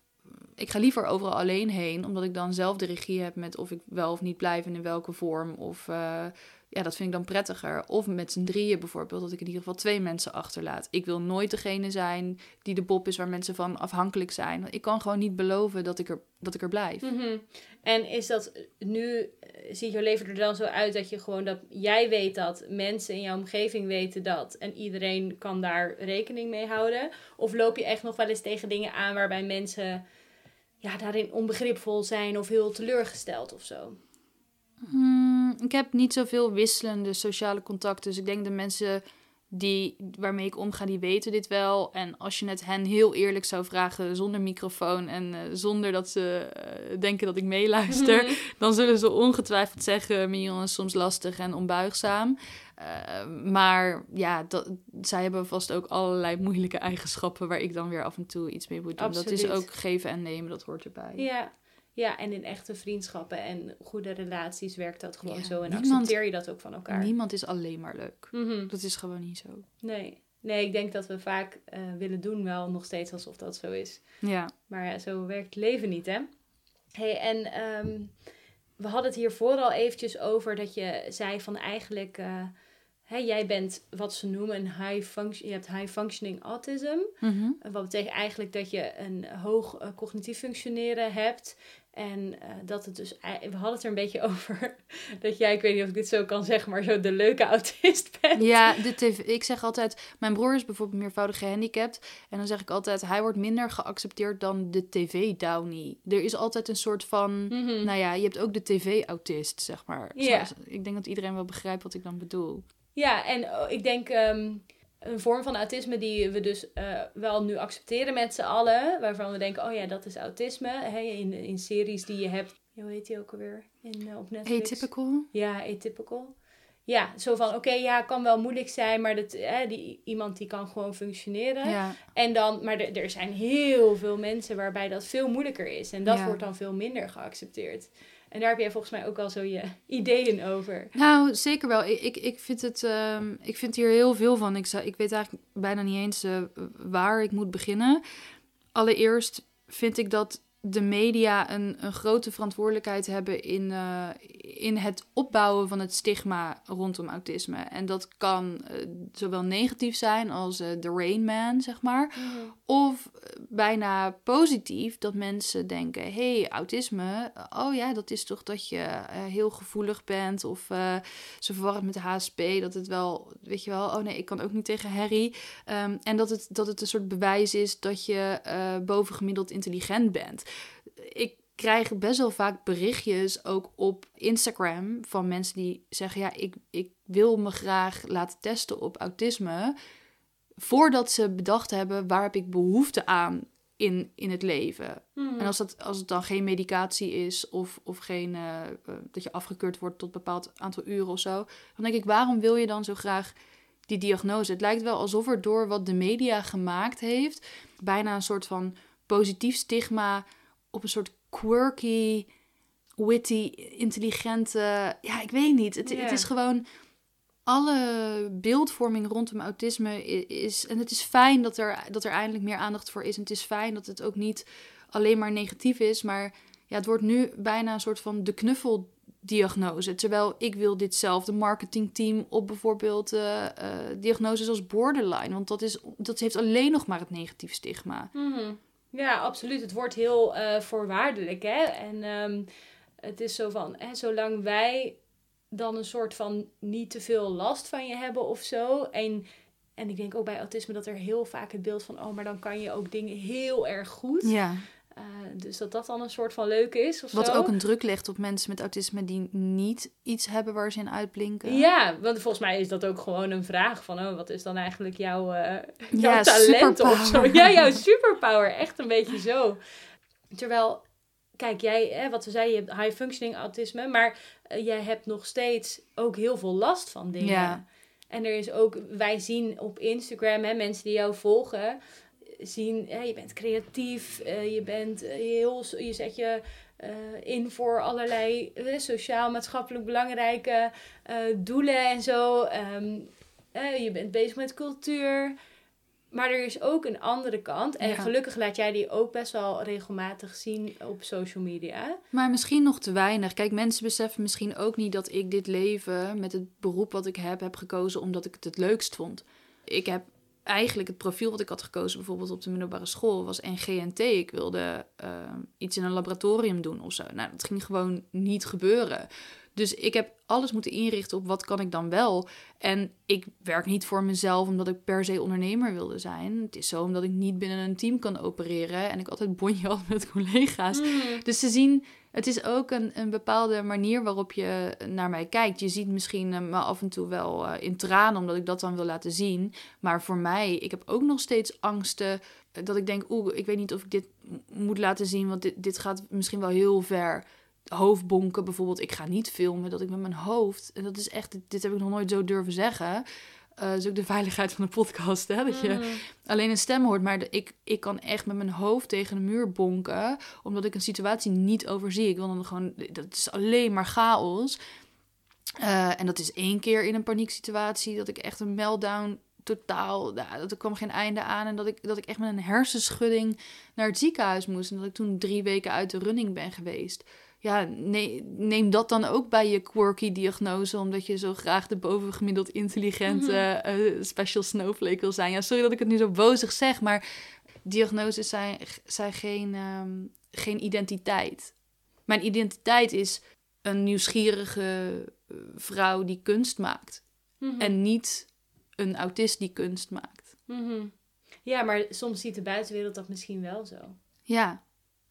Speaker 2: Ik ga liever overal alleen heen, omdat ik dan zelf de regie heb met of ik wel of niet blijf en in welke vorm. Of eh, ja, dat vind ik dan prettiger. Of met z'n drieën bijvoorbeeld, dat ik in ieder geval twee mensen achterlaat. Ik wil nooit degene zijn die de Bob is waar mensen van afhankelijk zijn. Ik kan gewoon niet beloven dat ik er, dat ik er blijf.
Speaker 1: Mhm. En is dat nu, eh, ziet jouw leven er dan zo uit dat je gewoon dat jij weet dat, mensen in jouw omgeving weten dat en iedereen kan daar rekening mee houden? Of loop je echt nog wel eens tegen dingen aan waarbij mensen ja, daarin onbegripvol zijn of heel teleurgesteld of zo?
Speaker 2: Hmm, ik heb niet zoveel wisselende sociale contacten. Dus ik denk de mensen die, waarmee ik omga, die weten dit wel. En als je het hen heel eerlijk zou vragen, zonder microfoon en eh, zonder dat ze eh, denken dat ik meeluister, dan zullen ze ongetwijfeld zeggen: Mion is soms lastig en onbuigzaam. Eh, maar ja, dat, zij hebben vast ook allerlei moeilijke eigenschappen waar ik dan weer af en toe iets mee moet doen. Dat is ook geven en nemen, dat hoort erbij.
Speaker 1: Ja. Ja, en in echte vriendschappen en goede relaties werkt dat gewoon
Speaker 2: Ja,
Speaker 1: zo en
Speaker 2: niemand-
Speaker 1: accepteer je dat ook van elkaar.
Speaker 2: Niemand is alleen maar leuk.
Speaker 1: Mhm.
Speaker 2: Dat is gewoon niet zo.
Speaker 1: Nee. nee, ik denk dat we vaak eh, willen doen wel nog steeds alsof dat zo is.
Speaker 2: Ja.
Speaker 1: Maar ja, zo werkt het leven niet, hè? hey, en ehm, we hadden het hier vooral eventjes over dat je zei van eigenlijk... hè, jij bent wat ze noemen een high function... Je hebt high functioning autism.
Speaker 2: Mhm.
Speaker 1: Wat betekent eigenlijk dat je een hoog eh, cognitief functioneren hebt. En eh, dat het dus... We hadden het er een beetje over dat jij, ik weet niet of ik dit zo kan zeggen... maar zo de leuke autist bent.
Speaker 2: Ja, de tv, ik zeg altijd, mijn broer is bijvoorbeeld meervoudig gehandicapt. En dan zeg ik altijd, hij wordt minder geaccepteerd dan de tv-downie. Er is altijd een soort van,
Speaker 1: Mhm.
Speaker 2: nou ja, je hebt ook de tv-autist, zeg maar.
Speaker 1: Ja.
Speaker 2: Zoals- ik denk dat iedereen wel begrijpt wat ik dan bedoel.
Speaker 1: Ja, en oh, ik denk ehm, een vorm van autisme die we dus eh, wel nu accepteren met z'n allen. Waarvan we denken, oh ja, dat is autisme. In, in series die je hebt. Hoe heet die ook alweer? In, eh, op Netflix.
Speaker 2: Atypical?
Speaker 1: Ja, atypical. Ja, zo van, oké, ja, kan wel moeilijk zijn, maar dat, hè, die, iemand die kan gewoon functioneren.
Speaker 2: Ja.
Speaker 1: En dan, maar er, er zijn heel veel mensen waarbij dat veel moeilijker is. En dat
Speaker 2: Ja.
Speaker 1: wordt dan veel minder geaccepteerd. En daar heb jij volgens mij ook al zo je ideeën over.
Speaker 2: Nou, zeker wel. Ik, ik, ik, vind het, ehm, ik vind hier heel veel van. Ik, ik weet eigenlijk bijna niet eens eh, waar ik moet beginnen. Allereerst vind ik dat de media een, een grote verantwoordelijkheid hebben in, eh, in het opbouwen van het stigma rondom autisme. En dat kan eh, zowel negatief zijn als eh, de Rain Man, zeg maar. Of eh, bijna positief dat mensen denken: hé, hey, autisme, oh ja, dat is toch dat je eh, heel gevoelig bent. Of eh, ze verwarren met HSP, dat het wel, weet je wel, oh nee, ik kan ook niet tegen Harry. Ehm, en dat het, dat het een soort bewijs is dat je eh, bovengemiddeld intelligent bent. Ik krijg best wel vaak berichtjes ook op Instagram van mensen die zeggen: ja, ik, ik wil me graag laten testen op autisme voordat ze bedacht hebben waar heb ik behoefte aan in, in het leven.
Speaker 1: Mhm.
Speaker 2: En als, dat, als het dan geen medicatie is of, of geen, eh, eh, dat je afgekeurd wordt tot een bepaald aantal uren of zo, dan denk ik, waarom wil je dan zo graag die diagnose? Het lijkt wel alsof er door wat de media gemaakt heeft, bijna een soort van positief stigma op een soort quirky, witty, intelligente. Ja, ik weet niet. Het, het is gewoon alle beeldvorming rondom autisme is. En het is fijn dat er, dat er eindelijk meer aandacht voor is. En het is fijn dat het ook niet alleen maar negatief is. Maar ja, het wordt nu bijna een soort van de knuffeldiagnose. Terwijl ik wil ditzelfde marketingteam op bijvoorbeeld eh, eh, diagnoses als borderline. Want dat, is, dat heeft alleen nog maar het negatief stigma.
Speaker 1: Mhm. Ja, absoluut. Het wordt heel eh, voorwaardelijk, hè. En ehm, het is zo van, hè, zolang wij dan een soort van niet te veel last van je hebben of zo. En, en ik denk ook bij autisme dat er heel vaak het beeld van, oh, maar dan kan je ook dingen heel erg goed.
Speaker 2: Ja,
Speaker 1: Eh, dus dat dat dan een soort van leuk is. Of
Speaker 2: Wat
Speaker 1: zo.
Speaker 2: ook een druk legt op mensen met autisme die niet iets hebben waar ze in uitblinken.
Speaker 1: Ja, want volgens mij is dat ook gewoon een vraag van, oh, wat is dan eigenlijk jouw, eh, jouw
Speaker 2: Ja,
Speaker 1: talent of zo? Ja, jouw superpower, echt een beetje zo. Terwijl, kijk, jij, hè, wat we zeiden, je hebt high functioning autisme, maar eh, jij hebt nog steeds ook heel veel last van dingen.
Speaker 2: Ja.
Speaker 1: En er is ook, wij zien op Instagram, hè, mensen die jou volgen, zien, hè, je bent creatief, eh, je bent eh, heel, je zet je eh, in voor allerlei eh, sociaal-maatschappelijk belangrijke doelen en zo. Ehm, eh, je bent bezig met cultuur. Maar er is ook een andere kant. En
Speaker 2: Ja.
Speaker 1: gelukkig laat jij die ook best wel regelmatig zien op social media.
Speaker 2: Maar misschien nog te weinig. Kijk, mensen beseffen misschien ook niet dat ik dit leven met het beroep wat ik heb, heb gekozen omdat ik het het leukst vond. Ik heb eigenlijk het profiel wat ik had gekozen, bijvoorbeeld op de middelbare school, was NGNT. Ik wilde eh, iets in een laboratorium doen of zo. Nou, dat ging gewoon niet gebeuren. Dus ik heb alles moeten inrichten op wat kan ik dan wel. En ik werk niet voor mezelf omdat ik per se ondernemer wilde zijn. Het is zo omdat ik niet binnen een team kan opereren en ik altijd bonje had met collega's. Dus ze zien, het is ook een, een bepaalde manier waarop je naar mij kijkt. Je ziet misschien eh, me af en toe wel eh, in tranen, omdat ik dat dan wil laten zien. Maar voor mij, ik heb ook nog steeds angsten eh, dat ik denk, oeh, ik weet niet of ik dit moet laten zien, want dit, dit gaat misschien wel heel ver. Hoofdbonken bijvoorbeeld, ik ga niet filmen dat ik met mijn hoofd, en dat is echt, dit heb ik nog nooit zo durven zeggen. Dat is ook de veiligheid van de podcast, hè? dat je
Speaker 1: Mm.
Speaker 2: alleen een stem hoort. Maar de- ik, ik kan echt met mijn hoofd tegen de muur bonken. Omdat ik een situatie niet overzie. Ik wil dan gewoon. Dat is alleen maar chaos. Eh, en dat is één keer in een panieksituatie. Dat ik echt een meltdown totaal. ja, dat er kwam geen einde aan. En dat ik, dat ik echt met een hersenschudding naar het ziekenhuis moest. En dat ik toen drie weken uit de running ben geweest. Ja, nee, neem dat dan ook bij je quirky diagnose, omdat je zo graag de bovengemiddeld intelligente eh, special snowflake wil zijn. Ja, sorry dat ik het nu zo bozig zeg, maar diagnoses zijn, zijn geen, ehm, geen identiteit. Mijn identiteit is een nieuwsgierige eh, vrouw die kunst maakt.
Speaker 1: Mhm.
Speaker 2: En niet een autist die kunst maakt.
Speaker 1: Mhm. Ja, maar soms ziet de buitenwereld dat misschien wel zo.
Speaker 2: Ja,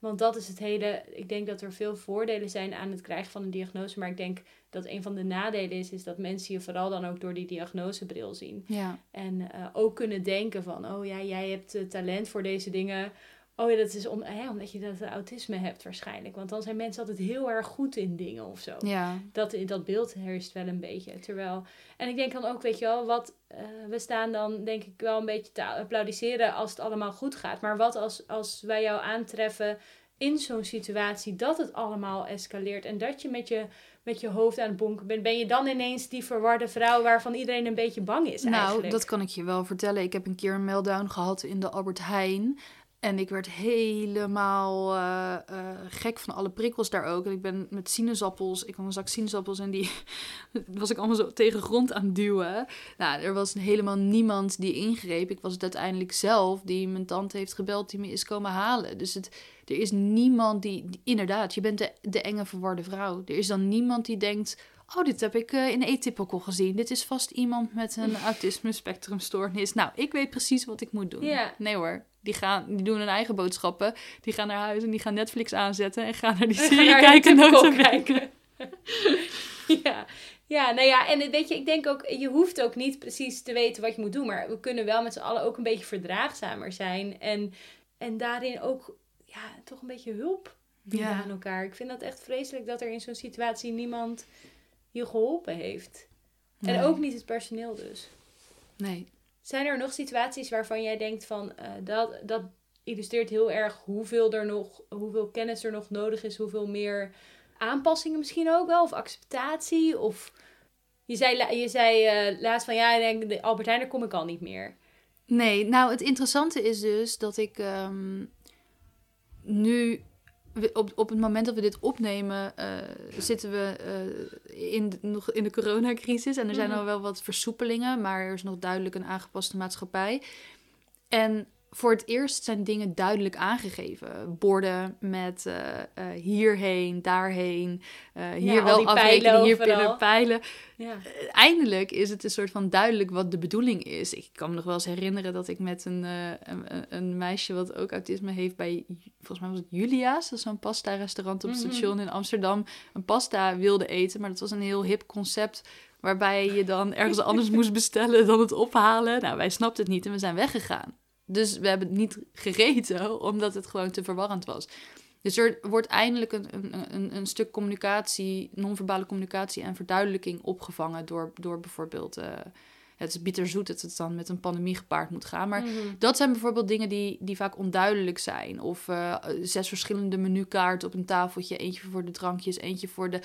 Speaker 1: Want dat is het hele. Ik denk dat er veel voordelen zijn aan het krijgen van een diagnose. Maar ik denk dat een van de nadelen is, is dat mensen je vooral dan ook door die diagnosebril zien.
Speaker 2: ja,
Speaker 1: En eh, ook kunnen denken van, oh ja, jij hebt eh, talent voor deze dingen. Oh ja, dat is om, ja, omdat je dat autisme hebt waarschijnlijk. Want dan zijn mensen altijd heel erg goed in dingen of zo.
Speaker 2: ja.
Speaker 1: Dat, dat beeld heerst wel een beetje. Terwijl, en ik denk dan ook, weet je wel, wat, eh, we staan dan denk ik wel een beetje te applaudisseren als het allemaal goed gaat. Maar wat als, als wij jou aantreffen in zo'n situatie dat het allemaal escaleert en dat je met je, met je hoofd aan het bonken bent, ben je dan ineens die verwarde vrouw waarvan iedereen een beetje bang is
Speaker 2: Nou,
Speaker 1: eigenlijk?
Speaker 2: dat kan ik je wel vertellen. Ik heb een keer een meltdown gehad in de Albert Heijn. En ik werd helemaal eh, eh, gek van alle prikkels daar ook. En ik ben met sinaasappels, ik had een zak sinaasappels en die was ik allemaal zo tegen de grond aan het duwen. Nou, er was helemaal niemand die ingreep. Ik was het uiteindelijk zelf die mijn tante heeft gebeld die me is komen halen. Dus het, er is niemand die, die- inderdaad, je bent de, de enge verwarde vrouw. Er is dan niemand die denkt, oh, dit heb ik eh, in Atypical gezien. Dit is vast iemand met een autisme spectrumstoornis. Nou, ik weet precies wat ik moet doen. Nee hoor, die, gaan, die doen hun eigen boodschappen. Die gaan naar huis en die gaan Netflix aanzetten en gaan naar die
Speaker 1: En
Speaker 2: serie
Speaker 1: naar
Speaker 2: kijken. Bene.
Speaker 1: kijken. ja. ja, nou ja, en weet je, ik denk ook, je hoeft ook niet precies te weten wat je moet doen. Maar we kunnen wel met z'n allen ook een beetje verdraagzamer zijn. En, en daarin ook, ja, toch een beetje hulp bieden
Speaker 2: Ja.
Speaker 1: aan elkaar. Ik vind dat echt vreselijk dat er in zo'n situatie niemand je geholpen heeft. En ook niet het personeel dus.
Speaker 2: Nee.
Speaker 1: Zijn er nog situaties waarvan jij denkt van eh, dat, dat illustreert heel erg hoeveel er nog, hoeveel kennis er nog nodig is, hoeveel meer aanpassingen misschien ook wel, of acceptatie? Of je zei, je zei eh, laatst van ja, ik denk de Albert Heijn, daar kom ik al niet meer.
Speaker 2: Nee, nou het interessante is dus dat ik ehm, nu, we- op, op het moment dat we dit opnemen, eh, zitten we eh, in, de- nog in de coronacrisis. En er zijn
Speaker 1: Mhm.
Speaker 2: al wel wat versoepelingen, maar er is nog duidelijk een aangepaste maatschappij. En voor het eerst zijn dingen duidelijk aangegeven. Borden met uh, uh, hierheen, daarheen, uh, hier
Speaker 1: Ja,
Speaker 2: wel afrekenen,
Speaker 1: pijlen
Speaker 2: hier pillen, pijlen.
Speaker 1: Ja.
Speaker 2: Eindelijk is het een soort van duidelijk wat de bedoeling is. Ik kan me nog wel eens herinneren dat ik met een, eh, een, een- meisje wat ook autisme heeft bij, volgens mij was het Julia's, dat is zo'n pasta-restaurant op het
Speaker 1: Mhm.
Speaker 2: station in Amsterdam, een pasta wilde eten. Maar dat was een heel hip concept waarbij je dan ergens anders moest bestellen dan het ophalen. Nou, wij snapten het niet en we zijn weggegaan. Dus we hebben het niet gegeten, omdat het gewoon te verwarrend was. Dus er wordt eindelijk een, een, een, stuk communicatie, non-verbale communicatie en verduidelijking opgevangen door, door bijvoorbeeld... eh, het is bitterzoet dat het dan met een pandemie gepaard moet gaan. Maar
Speaker 1: Mhm.
Speaker 2: dat zijn bijvoorbeeld dingen die, die vaak onduidelijk zijn. Of eh, zes verschillende menukaarten op een tafeltje. Eentje voor de drankjes, eentje voor de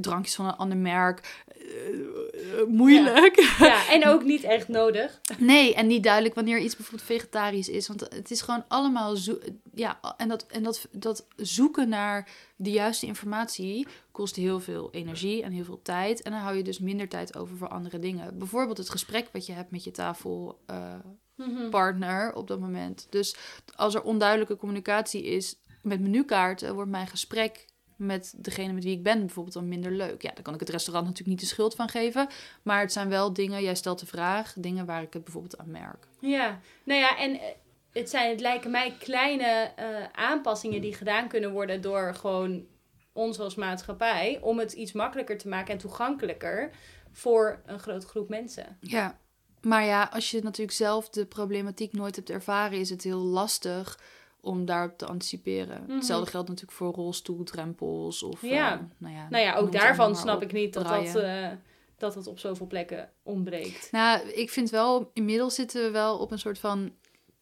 Speaker 2: drankjes van een ander merk. Eh, eh, moeilijk.
Speaker 1: ja, en ook niet echt nodig.
Speaker 2: Nee, en niet duidelijk wanneer iets bijvoorbeeld vegetarisch is. Want het is gewoon allemaal zo. Ja, en, dat, en dat, dat zoeken naar de juiste informatie kost heel veel energie en heel veel tijd. En dan hou je dus minder tijd over voor andere dingen. Bijvoorbeeld het gesprek wat je hebt met je tafelpartner
Speaker 1: Mhm.
Speaker 2: op dat moment. Dus als er onduidelijke communicatie is met menukaarten, wordt mijn gesprek met degene met wie ik ben bijvoorbeeld dan minder leuk. Ja, daar kan ik het restaurant natuurlijk niet de schuld van geven. Maar het zijn wel dingen, jij stelt de vraag, dingen waar ik het bijvoorbeeld aan merk.
Speaker 1: Ja, nou ja, en eh, het, zijn, het lijken mij kleine eh, aanpassingen die gedaan kunnen worden door gewoon ons als maatschappij. Om het iets makkelijker te maken en toegankelijker voor een grote groep mensen.
Speaker 2: Ja, maar ja, als je natuurlijk zelf de problematiek nooit hebt ervaren, is het heel lastig om daarop te anticiperen.
Speaker 1: Mhm.
Speaker 2: Hetzelfde geldt natuurlijk voor rolstoeldrempels of...
Speaker 1: Ja.
Speaker 2: eh, nou ja,
Speaker 1: Nou ja, ook daarvan snap
Speaker 2: op.
Speaker 1: ik niet dat dat, eh, dat het op zoveel plekken ontbreekt.
Speaker 2: Nou, ik vind wel, inmiddels zitten we wel op een soort van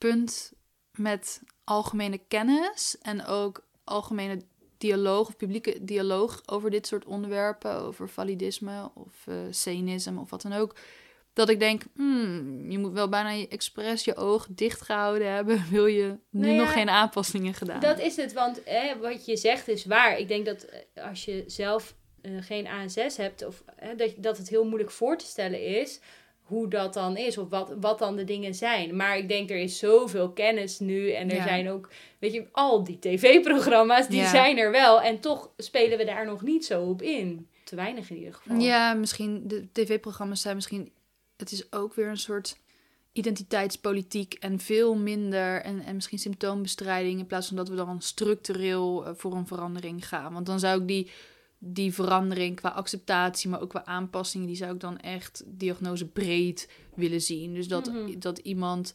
Speaker 2: punt met algemene kennis en ook algemene dialoog of publieke dialoog over dit soort onderwerpen, over validisme of scenisme of wat dan ook. Dat ik denk, hmm, je moet wel bijna je expres je oog dicht gehouden hebben. Wil je nu
Speaker 1: Nou ja,
Speaker 2: nog geen aanpassingen gedaan?
Speaker 1: Dat is het, want eh, wat je zegt is waar. Ik denk dat eh, als je zelf eh, geen ASS hebt, of eh, dat, dat het heel moeilijk voor te stellen is hoe dat dan is, of wat, wat dan de dingen zijn. Maar ik denk, er is zoveel kennis nu en er
Speaker 2: Ja.
Speaker 1: zijn ook, weet je, al die tv-programma's, die
Speaker 2: Ja.
Speaker 1: zijn er wel. En toch spelen we daar nog niet zo op in. Te weinig in ieder geval.
Speaker 2: Ja, misschien de tv-programma's zijn misschien. Het is ook weer een soort identiteitspolitiek en veel minder en, en misschien symptoombestrijding in plaats van dat we dan structureel eh, voor een verandering gaan. Want dan zou ik die, die verandering qua acceptatie, maar ook qua aanpassingen, die zou ik dan echt diagnose breed willen zien. Dus dat,
Speaker 1: Mhm.
Speaker 2: dat iemand.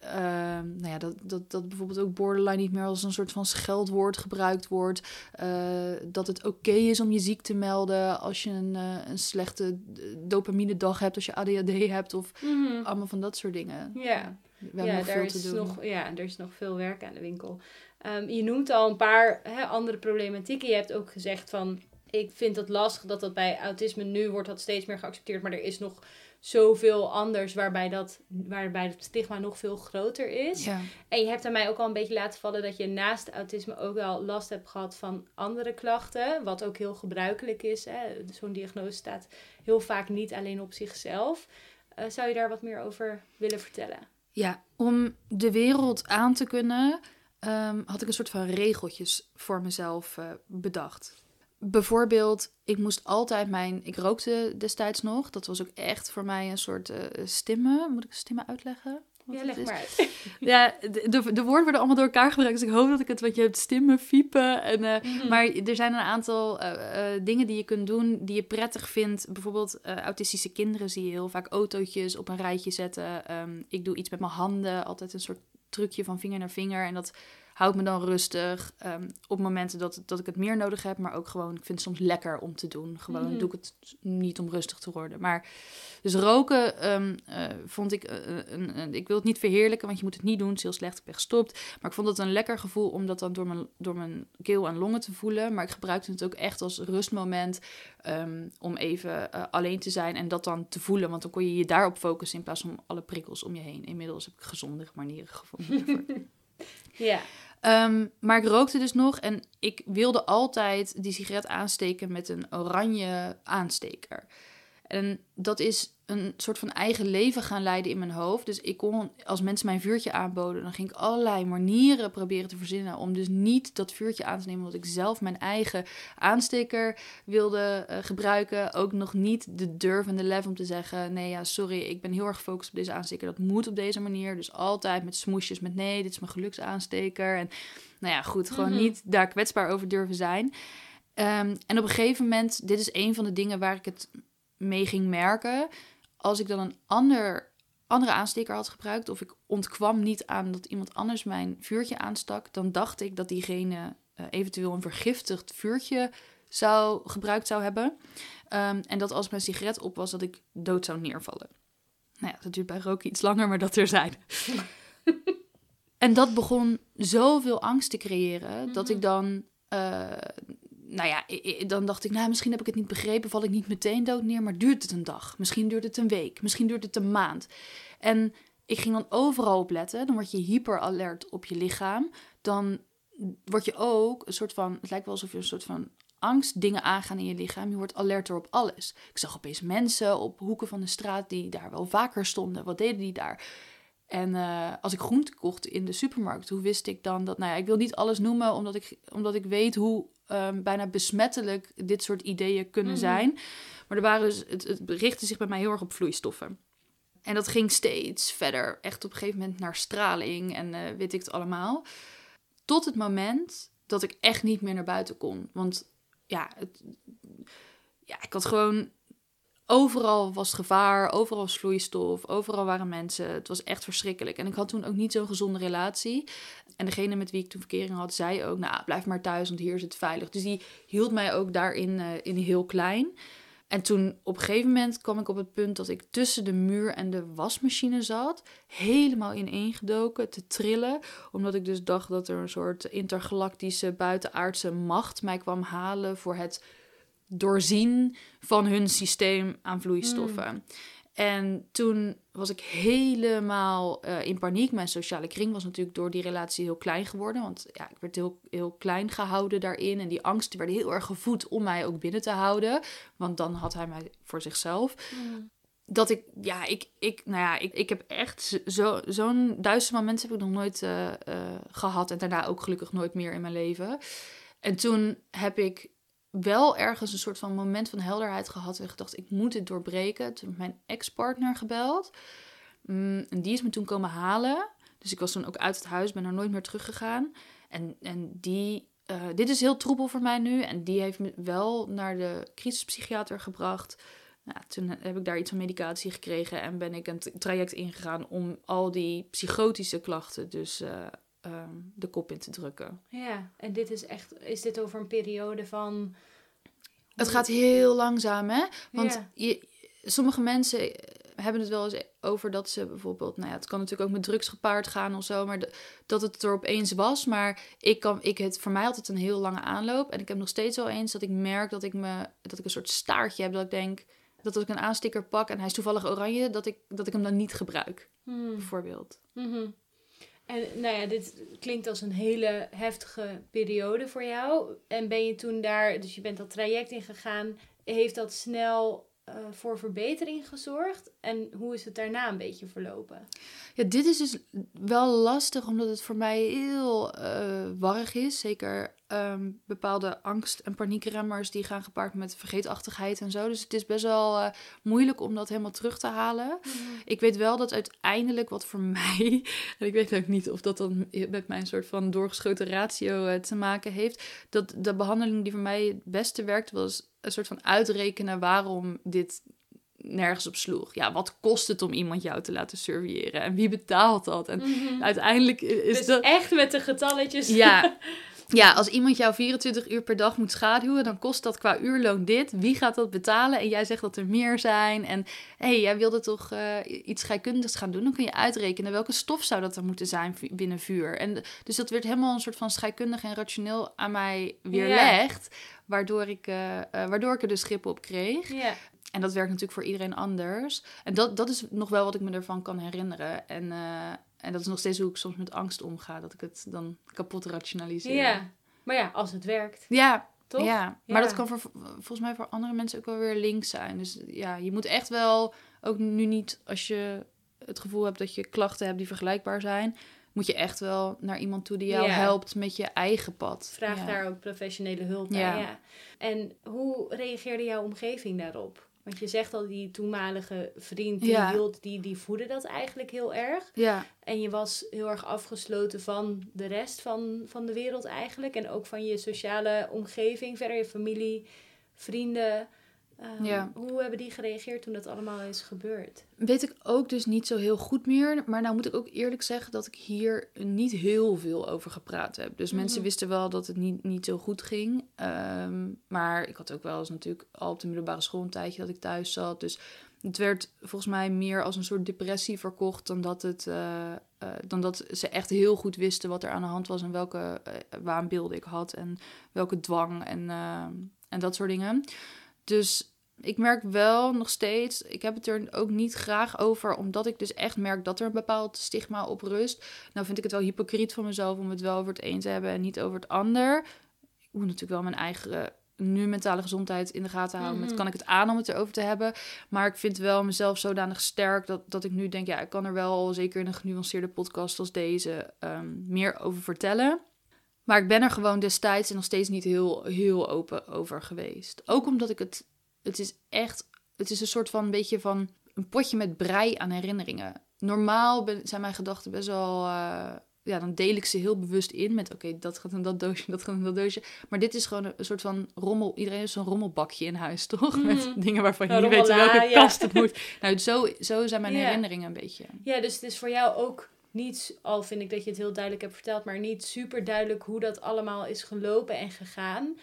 Speaker 2: ehm, nou ja, dat, dat, dat bijvoorbeeld ook borderline niet meer als een soort van scheldwoord gebruikt wordt. Eh, dat het oké is om je ziek te melden als je een, eh, een slechte dopamine dag hebt, als je ADHD hebt of
Speaker 1: Mhm.
Speaker 2: allemaal van dat soort dingen.
Speaker 1: Ja.
Speaker 2: We hebben
Speaker 1: ja,
Speaker 2: nog
Speaker 1: daar
Speaker 2: veel
Speaker 1: is
Speaker 2: te doen.
Speaker 1: Nog, ja, er is nog veel werk aan de winkel. Ehm, je noemt al een paar hè, andere problematieken. Je hebt ook gezegd van, ik vind het lastig dat dat bij autisme nu wordt dat steeds meer geaccepteerd, maar er is nog zoveel anders waarbij dat, waarbij het stigma nog veel groter is.
Speaker 2: Ja.
Speaker 1: En je hebt aan mij ook al een beetje laten vallen dat je naast autisme ook wel last hebt gehad van andere klachten. Wat ook heel gebruikelijk is. Zo'n diagnose staat heel vaak niet alleen op zichzelf. Eh, zou je daar wat meer over willen vertellen?
Speaker 2: ja, om de wereld aan te kunnen, ehm, had ik een soort van regeltjes voor mezelf eh, bedacht. Bijvoorbeeld, ik moest altijd mijn. Ik rookte destijds nog. Dat was ook echt voor mij een soort eh stimmen. Moet ik stimmen uitleggen?
Speaker 1: Ja, leg maar uit.
Speaker 2: Ja, de, de, de woorden worden allemaal door elkaar gebruikt. Dus ik hoop dat ik het, wat je hebt, stimmen, fiepen. En, eh,
Speaker 1: Mhm.
Speaker 2: Maar er zijn een aantal eh, dingen die je kunt doen die je prettig vindt. Bijvoorbeeld autistische kinderen zie je heel vaak autootjes op een rijtje zetten. Ehm, ik doe iets met mijn handen, altijd een soort trucje van vinger naar vinger. En dat houdt me dan rustig ehm, op momenten dat, dat ik het meer nodig heb. Maar ook gewoon, ik vind het soms lekker om te doen. Gewoon
Speaker 1: Mhm.
Speaker 2: doe ik het niet om rustig te worden. Maar dus roken ehm, eh, vond ik, eh, een, een- ik wil het niet verheerlijken, want je moet het niet doen. Het is heel slecht, ik ben gestopt. Maar ik vond het een lekker gevoel om dat dan door mijn, door mijn keel en longen te voelen. Maar ik gebruikte het ook echt als rustmoment ehm, om even eh, alleen te zijn en dat dan te voelen. Want dan kon je je daarop focussen in plaats van alle prikkels om je heen. Inmiddels heb ik gezondere manieren gevonden.
Speaker 1: Ja.
Speaker 2: Ehm, maar ik rookte dus nog en ik wilde altijd die sigaret aansteken met een oranje aansteker. En dat is een soort van eigen leven gaan leiden in mijn hoofd. Dus ik kon, als mensen mijn vuurtje aanboden, dan ging ik allerlei manieren proberen te verzinnen om dus niet dat vuurtje aan te nemen, omdat ik zelf mijn eigen aansteker wilde uh, gebruiken. Ook nog niet de durf en de lef om te zeggen, nee ja, sorry, ik ben heel erg gefocust op deze aansteker, dat moet op deze manier. Dus altijd met smoesjes met nee, dit is mijn geluksaansteker. En nou ja, goed, gewoon
Speaker 1: Mhm.
Speaker 2: niet daar kwetsbaar over durven zijn. Ehm, en op een gegeven moment, dit is een van de dingen waar ik het mee ging merken. Als ik dan een ander, andere aansteker had gebruikt, of ik ontkwam niet aan dat iemand anders mijn vuurtje aanstak, dan dacht ik dat diegene eh, eventueel een vergiftigd vuurtje zou, gebruikt zou hebben. Ehm, en dat als mijn sigaret op was, dat ik dood zou neervallen. Nou ja, dat duurt bij roken iets langer, maar dat er zijn. en dat begon zoveel angst te creëren, dat ik dan eh, nou ja, dan dacht ik, nou, misschien heb ik het niet begrepen, val ik niet meteen dood neer, maar duurt het een dag? Misschien duurt het een week, misschien duurt het een maand. En ik ging dan overal op letten, dan word je hyperalert op je lichaam. Dan word je ook een soort van, het lijkt wel alsof je een soort van angst dingen aangaan in je lichaam. Je wordt alerter op alles. Ik zag opeens mensen op hoeken van de straat die daar wel vaker stonden. Wat deden die daar? En eh, als ik groente kocht in de supermarkt, hoe wist ik dan dat... Nou ja, ik wil niet alles noemen, omdat ik, omdat ik weet hoe ehm, bijna besmettelijk dit soort ideeën kunnen
Speaker 1: Mhm.
Speaker 2: zijn. Maar er waren dus, het, het richtte zich bij mij heel erg op vloeistoffen. En dat ging steeds verder, echt op een gegeven moment naar straling en eh, weet ik het allemaal. Tot het moment dat ik echt niet meer naar buiten kon. Want ja, het, ja ik had gewoon overal was gevaar, overal was vloeistof, overal waren mensen. Het was echt verschrikkelijk. En ik had toen ook niet zo'n gezonde relatie. En degene met wie ik toen verkering had, zei ook, nou, blijf maar thuis, want hier is het veilig. Dus die hield mij ook daarin eh, in heel klein. En toen op een gegeven moment kwam ik op het punt dat ik tussen de muur en de wasmachine zat. Helemaal ineengedoken, te trillen. Omdat ik dus dacht dat er een soort intergalactische buitenaardse macht mij kwam halen voor het doorzien van hun systeem aan vloeistoffen. En toen was ik helemaal eh, in paniek. Mijn sociale kring was natuurlijk door die relatie heel klein geworden. Want ja, ik werd heel, heel klein gehouden daarin. En die angsten werden heel erg gevoed om mij ook binnen te houden. Want dan had hij mij voor zichzelf. Dat ik, ja, ik, ik, nou ja, ik, ik heb echt zo- zo'n duizend moment heb ik nog nooit eh, eh, gehad. En daarna ook gelukkig nooit meer in mijn leven. En toen heb ik wel ergens een soort van moment van helderheid gehad en gedacht, ik moet dit doorbreken. Toen heb ik mijn ex-partner gebeld. Mm, en die is me toen komen halen. Dus ik was toen ook uit het huis, ben er nooit meer teruggegaan. En, en die, eh, dit is heel troebel voor mij nu. En die heeft me wel naar de crisispsychiater gebracht. Nou, toen heb ik daar iets van medicatie gekregen en ben ik een traject ingegaan om al die psychotische klachten dus eh, ehm, de kop in te drukken.
Speaker 1: Ja, en dit is echt, is dit over een periode van...
Speaker 2: Het gaat heel langzaam, hè? Want
Speaker 1: Ja.
Speaker 2: je, sommige mensen hebben het wel eens over dat ze bijvoorbeeld... Nou ja, het kan natuurlijk ook met drugs gepaard gaan of zo... maar de- dat het er opeens was. Maar ik kan, ik het, voor mij altijd een heel lange aanloop. En ik heb nog steeds wel eens dat ik merk dat ik, me, dat ik een soort staartje heb... dat ik denk dat als ik een aansticker pak en hij is toevallig oranje... dat ik, dat ik hem dan niet gebruik,
Speaker 1: Hmm.
Speaker 2: bijvoorbeeld.
Speaker 1: Mhm. En nou ja, dit klinkt als een hele heftige periode voor jou. En ben je toen daar, dus je bent dat traject ingegaan, heeft dat snel eh, voor verbetering gezorgd? En hoe is het daarna een beetje verlopen?
Speaker 2: Ja, dit is dus wel lastig, omdat het voor mij heel eh warrig is. Zeker ehm, bepaalde angst- en paniekremmers die gaan gepaard met vergeetachtigheid en zo. Dus het is best wel eh, moeilijk om dat helemaal terug te halen. Ik weet wel dat uiteindelijk wat voor mij, en ik weet ook niet of dat dan met mijn soort van doorgeschoten ratio eh, te maken heeft, dat de behandeling die voor mij het beste werkte was een soort van uitrekenen waarom dit nergens op sloeg. Ja, wat kost het om iemand jou te laten surveilleren en wie betaalt dat? En uiteindelijk is
Speaker 1: dus
Speaker 2: dat
Speaker 1: echt met de getalletjes.
Speaker 2: ja. Ja, als iemand jou 24 uur per dag moet schaduwen, dan kost dat qua uurloon dit. Wie gaat dat betalen? En jij zegt dat er meer zijn. En hé, hey, jij wilde toch eh, iets scheikundigs gaan doen? Dan kun je uitrekenen welke stof zou dat dan moeten zijn binnen vuur. En dus dat werd helemaal een soort van scheikundig en rationeel aan mij weerlegd. Waardoor, ik, eh, eh, waardoor ik er dus grip op kreeg. En dat werkt natuurlijk voor iedereen anders. En dat, dat is nog wel wat ik me ervan kan herinneren. En, en dat is nog steeds hoe ik soms met angst omga. Dat ik het dan kapot rationaliseer.
Speaker 1: ja. Maar ja, als het werkt.
Speaker 2: Ja,
Speaker 1: toch?
Speaker 2: Ja, maar
Speaker 1: Ja.
Speaker 2: dat kan voor, volgens mij voor andere mensen ook wel weer links zijn. Dus ja, je moet echt wel, ook nu niet als je het gevoel hebt dat je klachten hebt die vergelijkbaar zijn, moet je echt wel naar iemand toe die jou
Speaker 1: Ja.
Speaker 2: helpt met je eigen pad.
Speaker 1: Vraag
Speaker 2: ja.
Speaker 1: daar ook professionele hulp bij.
Speaker 2: Ja.
Speaker 1: Ja. En hoe reageerde jouw omgeving daarop? Want je zegt al, die toenmalige vriend, die,
Speaker 2: Ja.
Speaker 1: hield, die, die voedde dat eigenlijk heel erg.
Speaker 2: Ja,
Speaker 1: En je was heel erg afgesloten van de rest van, van de wereld eigenlijk. En ook van je sociale omgeving, verder je familie, vrienden. Ehm,
Speaker 2: Ja.
Speaker 1: Hoe hebben die gereageerd toen dat allemaal is gebeurd?
Speaker 2: weet ik ook dus niet zo heel goed meer. Maar nou moet ik ook eerlijk zeggen dat ik hier niet heel veel over gepraat heb. Dus mensen
Speaker 1: Mhm.
Speaker 2: wisten wel dat het niet, niet zo goed ging. Ehm, maar ik had ook wel eens natuurlijk al op de middelbare school een tijdje dat ik thuis zat. Dus het werd volgens mij meer als een soort depressie verkocht dan dat, het, eh, eh, dan dat ze echt heel goed wisten wat er aan de hand was en welke eh, waanbeelden ik had en welke dwang en, eh, en dat soort dingen. Dus ik merk wel nog steeds, ik heb het er ook niet graag over, omdat ik dus echt merk dat er een bepaald stigma op rust. Nou vind ik het wel hypocriet van mezelf om het wel over het een te hebben en niet over het ander. Ik moet natuurlijk wel mijn eigen nu mentale gezondheid in de gaten houden. Met
Speaker 1: Mhm.
Speaker 2: kan ik het aan om het erover te hebben. Maar ik vind wel mezelf zodanig sterk dat, dat ik nu denk, ja, ik kan er wel, zeker in een genuanceerde podcast als deze, ehm, meer over vertellen. Maar ik ben er gewoon destijds en nog steeds niet heel, heel open over geweest. Ook omdat ik het, het is echt, het is een soort van beetje van een potje met brei aan herinneringen. Normaal ben, zijn mijn gedachten best wel, eh, ja, dan deel ik ze heel bewust in met, oké, dat gaat in dat doosje, dat gaat in dat doosje. Maar dit is gewoon een, een soort van rommel, iedereen heeft zo'n rommelbakje in huis, toch?
Speaker 1: Mhm.
Speaker 2: Met dingen waarvan je
Speaker 1: Een
Speaker 2: niet weet welke
Speaker 1: ja.
Speaker 2: kast het moet. Nou, zo, zo zijn mijn herinneringen een beetje.
Speaker 1: Ja, dus het is voor jou ook niet, al vind ik dat je het heel duidelijk hebt verteld, maar niet super duidelijk hoe dat allemaal is gelopen en gegaan.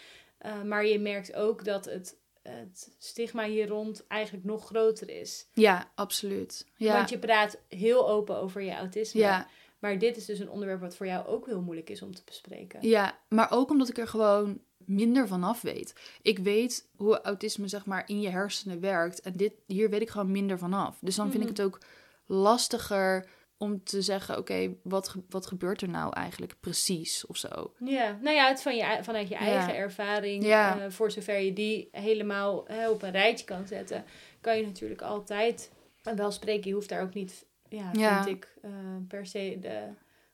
Speaker 1: Uh, maar je merkt ook dat het, het stigma hier rond eigenlijk nog groter is.
Speaker 2: Ja, absoluut. Ja,
Speaker 1: Want je praat heel open over je autisme.
Speaker 2: ja.
Speaker 1: Maar dit is dus een onderwerp wat voor jou ook heel moeilijk is om te bespreken.
Speaker 2: Ja, maar ook omdat ik er gewoon minder van af weet. Ik weet hoe autisme zeg maar in je hersenen werkt. En dit, hier weet ik gewoon minder van af. Dus dan vind ik
Speaker 1: Mhm.
Speaker 2: het ook lastiger om te zeggen... oké, wat, wat gebeurt er nou eigenlijk precies of zo?
Speaker 1: Ja, nou ja, het van je, vanuit je
Speaker 2: Ja.
Speaker 1: eigen ervaring,
Speaker 2: Ja.
Speaker 1: eh, voor zover je die helemaal hè, op een rijtje kan zetten, kan je natuurlijk altijd wel spreken. Je hoeft daar ook niet, ja,
Speaker 2: Ja.
Speaker 1: vind ik, eh, per se de,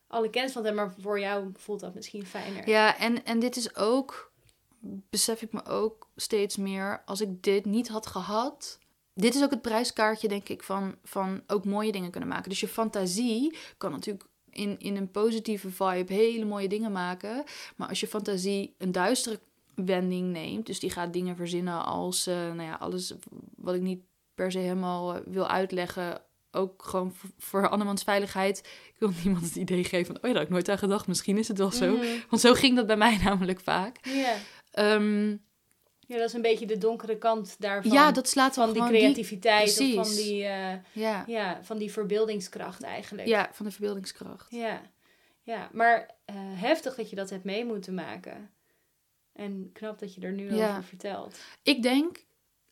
Speaker 1: alle kennis van te hebben, maar voor jou voelt dat misschien fijner.
Speaker 2: Ja, en, en dit is ook... besef ik me ook steeds meer... als ik dit niet had gehad... Dit is ook het prijskaartje, denk ik, van, van ook mooie dingen kunnen maken. Dus je fantasie kan natuurlijk in, in een positieve vibe hele mooie dingen maken. Maar als je fantasie een duistere wending neemt, dus die gaat dingen verzinnen als, eh, nou ja, alles wat ik niet per se helemaal eh, wil uitleggen. Ook gewoon voor andermans veiligheid. Ik wil niemand het idee geven van, oh ja, daar had ik nooit aan gedacht. Misschien is het wel zo.
Speaker 1: Mhm.
Speaker 2: Want zo ging dat bij mij namelijk vaak.
Speaker 1: Ja.
Speaker 2: Ehm,
Speaker 1: ja, dat is een beetje de donkere kant daarvan.
Speaker 2: ja, dat slaat
Speaker 1: van die creativiteit of van die, eh,
Speaker 2: ja,
Speaker 1: ja, van die verbeeldingskracht eigenlijk.
Speaker 2: ja, van de verbeeldingskracht.
Speaker 1: Ja, ja. maar eh, heftig dat je dat hebt mee moeten maken. En knap dat je er nu
Speaker 2: Ja.
Speaker 1: over vertelt.
Speaker 2: Ik denk,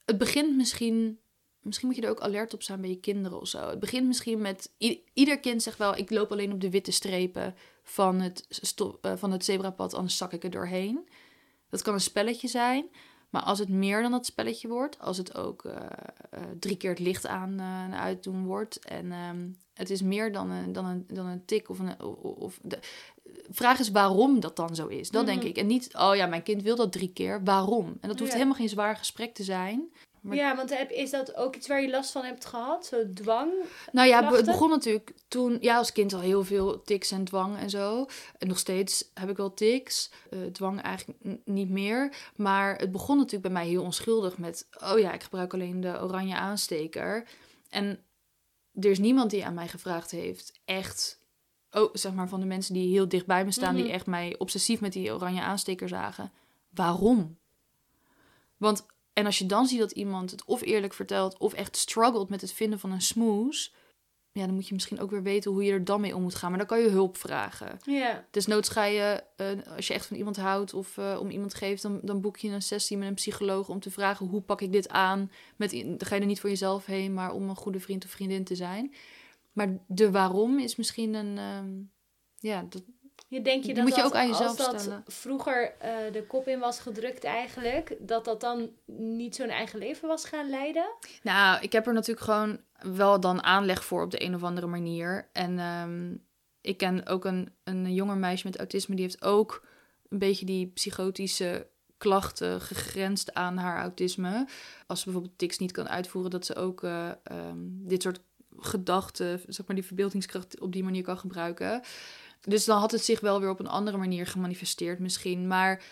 Speaker 2: het begint misschien. Misschien moet je er ook alert op zijn bij je kinderen of zo. Het begint misschien met. ieder kind zegt wel: ik loop alleen op de witte strepen van het, eh, van het zebrapad, anders zak ik er doorheen. Dat kan een spelletje zijn. Maar als het meer dan dat spelletje wordt, als het ook eh, eh, drie keer het licht aan eh, en uit doen wordt. En ehm, het is meer dan een, dan een, dan een tik of een. Of, de, vraag is waarom dat dan zo is. Dat denk
Speaker 1: Mhm.
Speaker 2: ik. En niet, oh ja, mijn kind wil dat drie keer. Waarom? En dat hoeft
Speaker 1: Ja.
Speaker 2: helemaal geen zwaar gesprek te zijn. Maar-
Speaker 1: Ja, want heb, is dat ook iets waar je last van hebt gehad? Zo dwang?
Speaker 2: Nou ja, het begon natuurlijk toen, ja, als kind al heel veel tics en dwang en zo. En nog steeds heb ik wel tics. Eh, dwang eigenlijk niet meer. Maar het begon natuurlijk bij mij heel onschuldig met, oh ja, ik gebruik alleen de oranje aansteker. En er is niemand die aan mij gevraagd heeft, echt, oh, zeg maar van de mensen die heel dicht bij me staan,
Speaker 1: Mhm.
Speaker 2: die echt mij obsessief met die oranje aansteker zagen. Waarom? Want, en als je dan ziet dat iemand het of eerlijk vertelt, of echt struggelt met het vinden van een smoes, ja, dan moet je misschien ook weer weten hoe je er dan mee om moet gaan. Maar dan kan je hulp vragen.
Speaker 1: Ja.
Speaker 2: Desnoods ga je, eh, als je echt van iemand houdt of eh, om iemand geeft, dan, dan boek je een sessie met een psycholoog om te vragen hoe pak ik dit aan. Met, dan ga je er niet voor jezelf heen, maar om een goede vriend of vriendin te zijn. Maar de waarom is misschien een, ehm, ja, dat,
Speaker 1: Je denk je dat
Speaker 2: moet je
Speaker 1: dat,
Speaker 2: ook aan jezelf
Speaker 1: als dat
Speaker 2: stellen.
Speaker 1: vroeger eh, de kop in was gedrukt eigenlijk, dat dat dan niet zo'n eigen leven was gaan leiden?
Speaker 2: Nou, ik heb er natuurlijk gewoon wel dan aanleg voor op de een of andere manier. En ehm, ik ken ook een, een jonger meisje met autisme, die heeft ook een beetje die psychotische klachten gegrensd aan haar autisme. Als ze bijvoorbeeld tics niet kan uitvoeren, dat ze ook eh, ehm, dit soort gedachten, zeg maar die verbeeldingskracht op die manier kan gebruiken. Dus dan had het zich wel weer op een andere manier gemanifesteerd misschien. Maar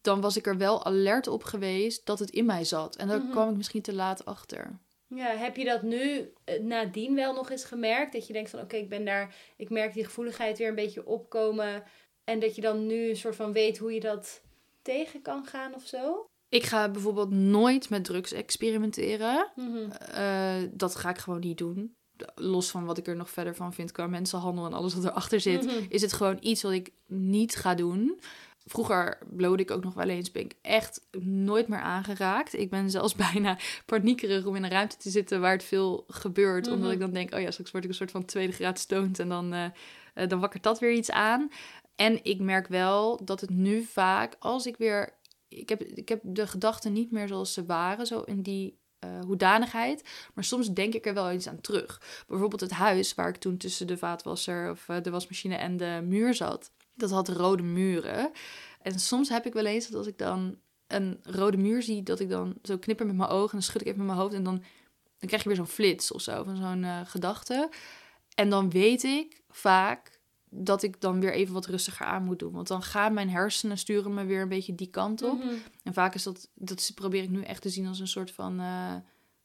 Speaker 2: dan was ik er wel alert op geweest dat het in mij zat. En daar
Speaker 1: Mhm.
Speaker 2: kwam ik misschien te laat achter.
Speaker 1: Ja, heb je dat nu eh, nadien wel nog eens gemerkt? Dat je denkt van oké, ik ben daar, ik merk die gevoeligheid weer een beetje opkomen. En dat je dan nu een soort van weet hoe je dat tegen kan gaan of zo?
Speaker 2: Ik ga bijvoorbeeld nooit met drugs experimenteren.
Speaker 1: Mhm.
Speaker 2: Eh, dat ga ik gewoon niet doen. Los van wat ik er nog verder van vind qua mensenhandel en alles wat erachter zit,
Speaker 1: Mhm.
Speaker 2: is het gewoon iets wat ik niet ga doen. Vroeger blode ik ook nog wel eens, ben ik echt nooit meer aangeraakt. Ik ben zelfs bijna paniekerig om in een ruimte te zitten waar het veel gebeurt. Omdat
Speaker 1: Mhm.
Speaker 2: ik dan denk, oh ja, straks word ik een soort van tweede graad stoned en dan, eh, dan wakkert dat weer iets aan. En ik merk wel dat het nu vaak, als ik weer... Ik heb, ik heb de gedachten niet meer zoals ze waren, zo in die eh, hoedanigheid. Maar soms denk ik er wel eens aan terug. Bijvoorbeeld het huis waar ik toen tussen de vaatwasser of eh, de wasmachine en de muur zat. Dat had rode muren. En soms heb ik wel eens dat als ik dan een rode muur zie, dat ik dan zo knipper met mijn ogen en dan schud ik even met mijn hoofd en dan, dan krijg je weer zo'n flits of zo, van zo'n eh, gedachte. En dan weet ik vaak dat ik dan weer even wat rustiger aan moet doen. Want dan gaan mijn hersenen sturen me weer een beetje die kant op.
Speaker 1: Mhm.
Speaker 2: En vaak is dat, dat probeer ik nu echt te zien als een soort van. eh,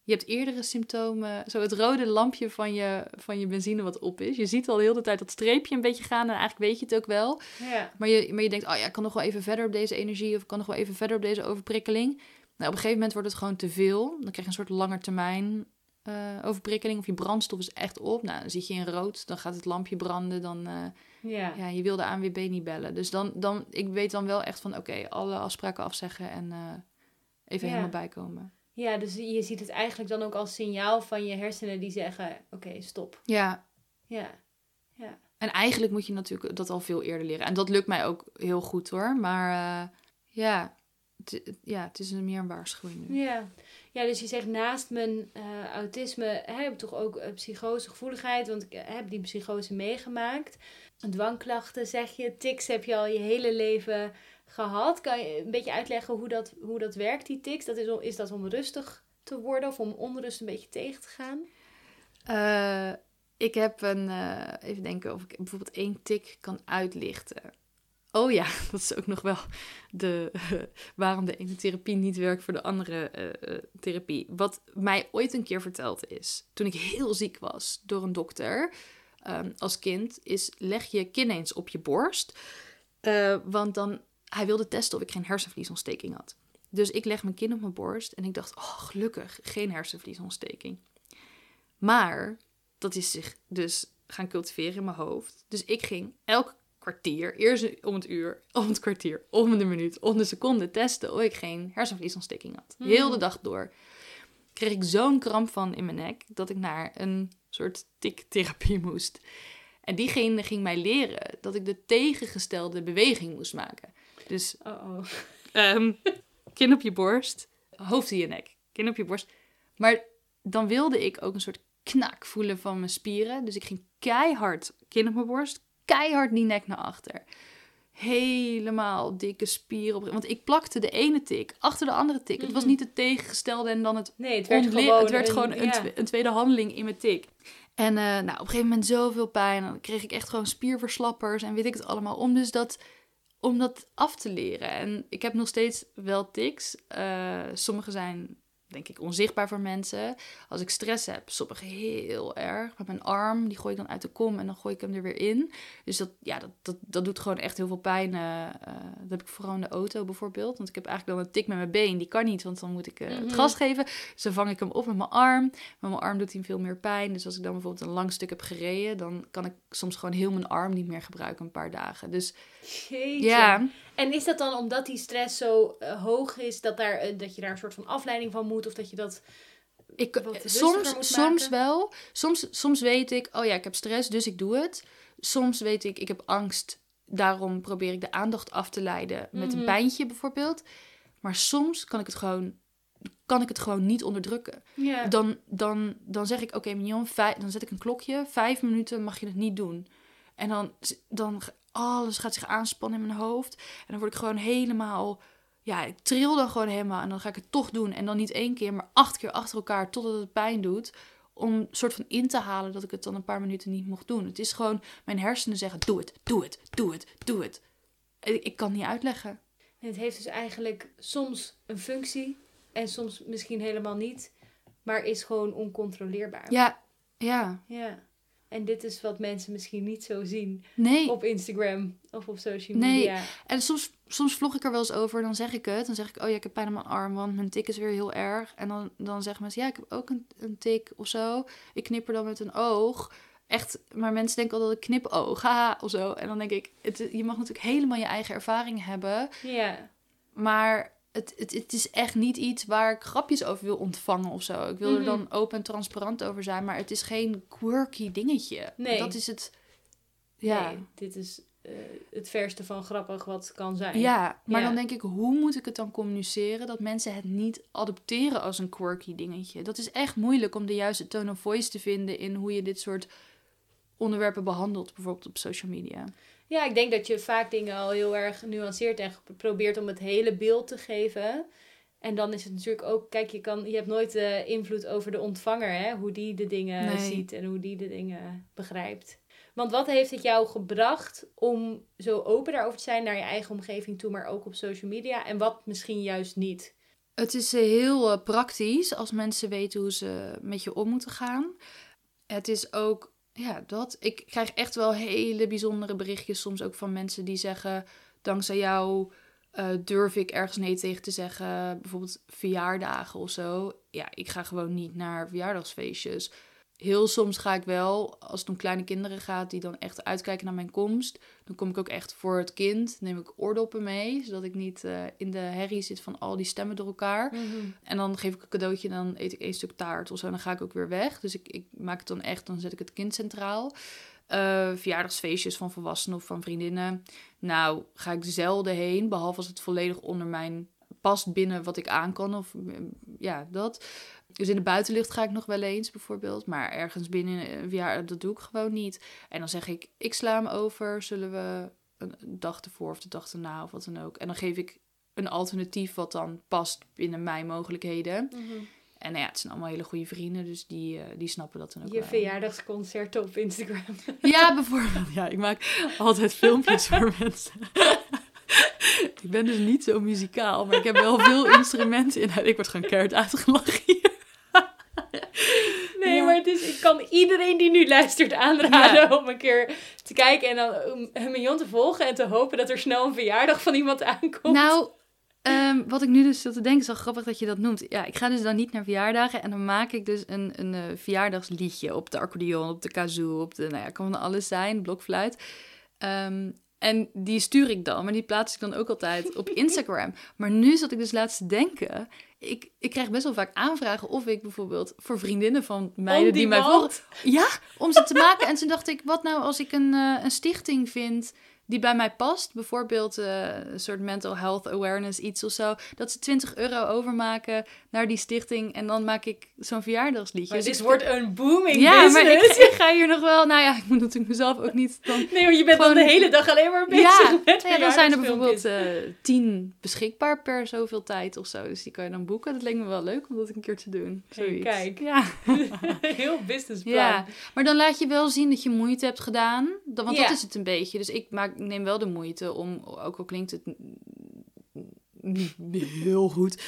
Speaker 2: je hebt eerdere symptomen. Zo het rode lampje van je, van je benzine wat op is. Je ziet al de hele tijd dat streepje een beetje gaan. En eigenlijk weet je het ook wel.
Speaker 1: Ja.
Speaker 2: Maar je, maar je denkt, oh ja, ik kan nog wel even verder op deze energie. Of ik kan nog wel even verder op deze overprikkeling. Nou, op een gegeven moment wordt het gewoon te veel. Dan krijg je een soort langetermijn eh overprikkeling. Of je brandstof is echt op. Nou, dan zit je in rood. Dan gaat het lampje branden. Dan, eh,
Speaker 1: Ja.
Speaker 2: ja, je wil de ANWB niet bellen. Dus dan, dan, ik weet dan wel echt van, oké, alle afspraken afzeggen en eh, even
Speaker 1: Ja.
Speaker 2: helemaal bijkomen.
Speaker 1: ja, dus je ziet het eigenlijk dan ook als signaal van je hersenen die zeggen: oké, stop.
Speaker 2: Ja,
Speaker 1: Ja. Ja.
Speaker 2: en eigenlijk moet je natuurlijk dat al veel eerder leren. En dat lukt mij ook heel goed hoor. Maar ja, het, ja, het is meer een waarschuwing nu.
Speaker 1: Ja. Ja, dus je zegt naast mijn eh, autisme hè, heb ik toch ook eh, psychose, gevoeligheid, want ik eh, heb die psychose meegemaakt. Dwangklachten zeg je, tics heb je al je hele leven gehad. Kan je een beetje uitleggen hoe dat, hoe dat werkt, die tics? Dat is, om, is dat om rustig te worden of om onrust een beetje tegen te gaan?
Speaker 2: Ik heb een, even denken of ik bijvoorbeeld één tik kan uitlichten. Oh ja, dat is ook nog wel de, waarom de ene therapie niet werkt voor de andere eh, eh, therapie. Wat mij ooit een keer verteld is, toen ik heel ziek was door een dokter ehm, als kind, is leg je kin eens op je borst. Eh, want dan, hij wilde testen of ik geen hersenvliesontsteking had. Dus ik leg mijn kin op mijn borst en ik dacht, oh gelukkig, geen hersenvliesontsteking. Maar dat is zich dus gaan cultiveren in mijn hoofd. Dus ik ging elk kwartier, eerst om het uur, om het kwartier, om de minuut, om de seconde testen of ik geen hersenvliesontsteking had.
Speaker 1: Hmm.
Speaker 2: Heel de dag door. Kreeg ik zo'n kramp van in mijn nek dat ik naar een soort tiktherapie moest. En diegene ging mij leren dat ik de tegengestelde beweging moest maken. Dus
Speaker 1: Oh oh.
Speaker 2: Kin op je borst, hoofd in je nek. Kin op je borst. Maar dan wilde ik ook een soort knak voelen van mijn spieren. Dus ik ging keihard kin op mijn borst, keihard die nek naar achter. Helemaal dikke spieren op. Want ik plakte de ene tik achter de andere tik. Het was niet het tegengestelde en dan het
Speaker 1: Nee, het werd gewoon,
Speaker 2: het werd
Speaker 1: een-
Speaker 2: gewoon een,
Speaker 1: ja.
Speaker 2: een tweede handeling in mijn tik. En eh, nou, op een gegeven moment zoveel pijn. Dan kreeg ik echt gewoon spierverslappers en weet ik het allemaal. Om dus dat, om dat af te leren. En ik heb nog steeds wel tics. Eh, sommige zijn denk ik onzichtbaar voor mensen. Als ik stress heb, sommige heel erg. Met mijn arm, die gooi ik dan uit de kom en dan gooi ik hem er weer in. Dus dat, ja, dat, dat, dat doet gewoon echt heel veel pijn. eh, eh, dat heb ik vooral in de auto bijvoorbeeld. Want ik heb eigenlijk dan een tik met mijn been. Die kan niet, want dan moet ik eh,
Speaker 1: Mhm.
Speaker 2: het gas geven. Dus dan vang ik hem op met mijn arm. Met mijn arm doet hij veel meer pijn. Dus als ik dan bijvoorbeeld een lang stuk heb gereden... dan kan ik soms gewoon heel mijn arm niet meer gebruiken een paar dagen. Dus
Speaker 1: Jeetje.
Speaker 2: ja,
Speaker 1: En is dat dan omdat die stress zo eh, hoog is, dat, daar, dat je daar een soort van afleiding van moet? Of dat je dat...
Speaker 2: Ik, eh, soms, soms wel. Soms, soms weet ik, oh ja, ik heb stress, dus ik doe het. Soms weet ik, ik heb angst, daarom probeer ik de aandacht af te leiden met een
Speaker 1: Mhm.
Speaker 2: pijntje bijvoorbeeld. Maar soms kan ik het gewoon, kan ik het gewoon niet onderdrukken. Dan, dan, dan zeg ik, oké mignon, vijf, dan zet ik een klokje. Vijf minuten mag je het niet doen. En dan, dan alles gaat zich aanspannen in mijn hoofd. En dan word ik gewoon helemaal, ja, ik tril dan gewoon helemaal. En dan ga ik het toch doen. En dan niet één keer, maar acht keer achter elkaar totdat het pijn doet. Om soort van in te halen dat ik het dan een paar minuten niet mocht doen. Het is gewoon, mijn hersenen zeggen, doe het, doe het, doe het, doe het. Ik, ik kan het niet uitleggen.
Speaker 1: En het heeft dus eigenlijk soms een functie en soms misschien helemaal niet, maar is gewoon oncontroleerbaar.
Speaker 2: Ja, ja,
Speaker 1: Ja. En dit is wat mensen misschien niet zo zien
Speaker 2: nee.
Speaker 1: op Instagram of op social
Speaker 2: Nee.
Speaker 1: media.
Speaker 2: En soms, soms vlog ik er wel eens over, dan zeg ik het. Dan zeg ik, oh ja, ik heb pijn aan mijn arm, want mijn tik is weer heel erg. En dan, dan zeggen mensen, ja, ik heb ook een, een tik of zo. Ik knipper dan met een oog. Echt, maar mensen denken al dat ik knipoog, haha, of zo. En dan denk ik, het, je mag natuurlijk helemaal je eigen ervaring hebben.
Speaker 1: Ja.
Speaker 2: Maar het, het, het is echt niet iets waar ik grapjes over wil ontvangen of zo. Ik wil
Speaker 1: Mhm.
Speaker 2: er dan open en transparant over zijn, maar het is geen quirky dingetje.
Speaker 1: Nee.
Speaker 2: Dat is het, ja.
Speaker 1: Nee, dit is eh, het verste van grappig wat kan zijn.
Speaker 2: Ja, maar
Speaker 1: Ja.
Speaker 2: dan denk ik, hoe moet ik het dan communiceren dat mensen het niet adopteren als een quirky dingetje? Dat is echt moeilijk om de juiste tone of voice te vinden in hoe je dit soort onderwerpen behandelt, bijvoorbeeld op social media.
Speaker 1: Ja, ik denk dat je vaak dingen al heel erg nuanceert en probeert om het hele beeld te geven. En dan is het natuurlijk ook, kijk, je, kan, je hebt nooit eh, invloed over de ontvanger, hè? hoe die de dingen
Speaker 2: Nee.
Speaker 1: ziet en hoe die de dingen begrijpt. Want wat heeft het jou gebracht om zo open daarover te zijn naar je eigen omgeving toe, maar ook op social media? En wat misschien juist niet?
Speaker 2: Het is eh, heel eh, praktisch als mensen weten hoe ze met je om moeten gaan. Het is ook, ja, dat. Ik krijg echt wel hele bijzondere berichtjes soms ook van mensen die zeggen: dankzij jou eh, durf ik ergens nee tegen te zeggen. Bijvoorbeeld verjaardagen of zo. Ja, ik ga gewoon niet naar verjaardagsfeestjes. Heel soms ga ik wel, als het om kleine kinderen gaat, die dan echt uitkijken naar mijn komst. Dan kom ik ook echt voor het kind. Neem ik oordoppen mee, zodat ik niet eh, in de herrie zit van al die stemmen door elkaar. En dan geef ik een cadeautje en dan eet ik één stuk taart of zo. En dan ga ik ook weer weg. Dus ik, ik maak het dan echt, dan zet ik het kind centraal. Eh, verjaardagsfeestjes van volwassenen of van vriendinnen. Nou, ga ik zelden heen. Behalve als het volledig onder mijn past binnen wat ik aan kan. Of mm, ja, dat. Dus in de buitenlucht ga ik nog wel eens bijvoorbeeld. Maar ergens binnen een jaar, dat doe ik gewoon niet. En dan zeg ik, ik sla hem over. Zullen we een dag ervoor of de dag erna of wat dan ook. En dan geef ik een alternatief wat dan past binnen mijn mogelijkheden. En nou ja, het zijn allemaal hele goede vrienden, dus die, eh, die snappen dat dan ook
Speaker 1: Je
Speaker 2: wel.
Speaker 1: verjaardagsconcerten op Instagram.
Speaker 2: Ja, bijvoorbeeld. Ja, ik maak altijd filmpjes voor mensen. ik ben dus niet zo muzikaal, maar ik heb wel veel instrumenten in. Ik word gewoon keihard uitgelachen
Speaker 1: is, ik kan iedereen die nu luistert aanraden om een keer te kijken en dan um, een miljoen te volgen en te hopen dat er snel een verjaardag van iemand aankomt.
Speaker 2: Nou, ehm, wat ik nu dus zit te denken, is wel grappig dat je dat noemt. Ja, ik ga dus dan niet naar verjaardagen en dan maak ik dus een, een eh, verjaardagsliedje op de accordeon, op de kazoo, op de, nou ja, kan van alles zijn, blokfluit. Ehm, en die stuur ik dan, maar die plaats ik dan ook altijd op Instagram. Maar nu zat ik dus laatst te denken, ik, ik krijg best wel vaak aanvragen of ik bijvoorbeeld voor vriendinnen van meiden die mij volgen, ja, om ze te maken. En toen dacht ik, wat nou als ik een, eh, een stichting vind die bij mij past. Bijvoorbeeld eh, een soort mental health awareness iets of zo. Dat ze 20 euro overmaken naar die stichting. En dan maak ik zo'n verjaardagsliedje.
Speaker 1: Maar
Speaker 2: Dus
Speaker 1: dit wordt een booming
Speaker 2: Ja, maar ik, ga hier nog wel... Nou ja, ik moet natuurlijk mezelf ook niet dan...
Speaker 1: Nee, want je bent
Speaker 2: Gewoon-
Speaker 1: dan de hele dag alleen maar bezig
Speaker 2: Ja,
Speaker 1: met
Speaker 2: ja, dan zijn er bijvoorbeeld eh, tien beschikbaar per zoveel tijd of zo. Dus die kan je dan boeken. Dat leek me wel leuk om dat een keer te doen.
Speaker 1: Hey,
Speaker 2: Zoiets.
Speaker 1: kijk.
Speaker 2: Ja.
Speaker 1: Heel businessplan.
Speaker 2: Ja, maar dan laat je wel zien dat je moeite hebt gedaan. Dan- Want
Speaker 1: Ja.
Speaker 2: dat is het een beetje. Dus ik, maak, neem wel de moeite om, ook al klinkt het niet heel goed.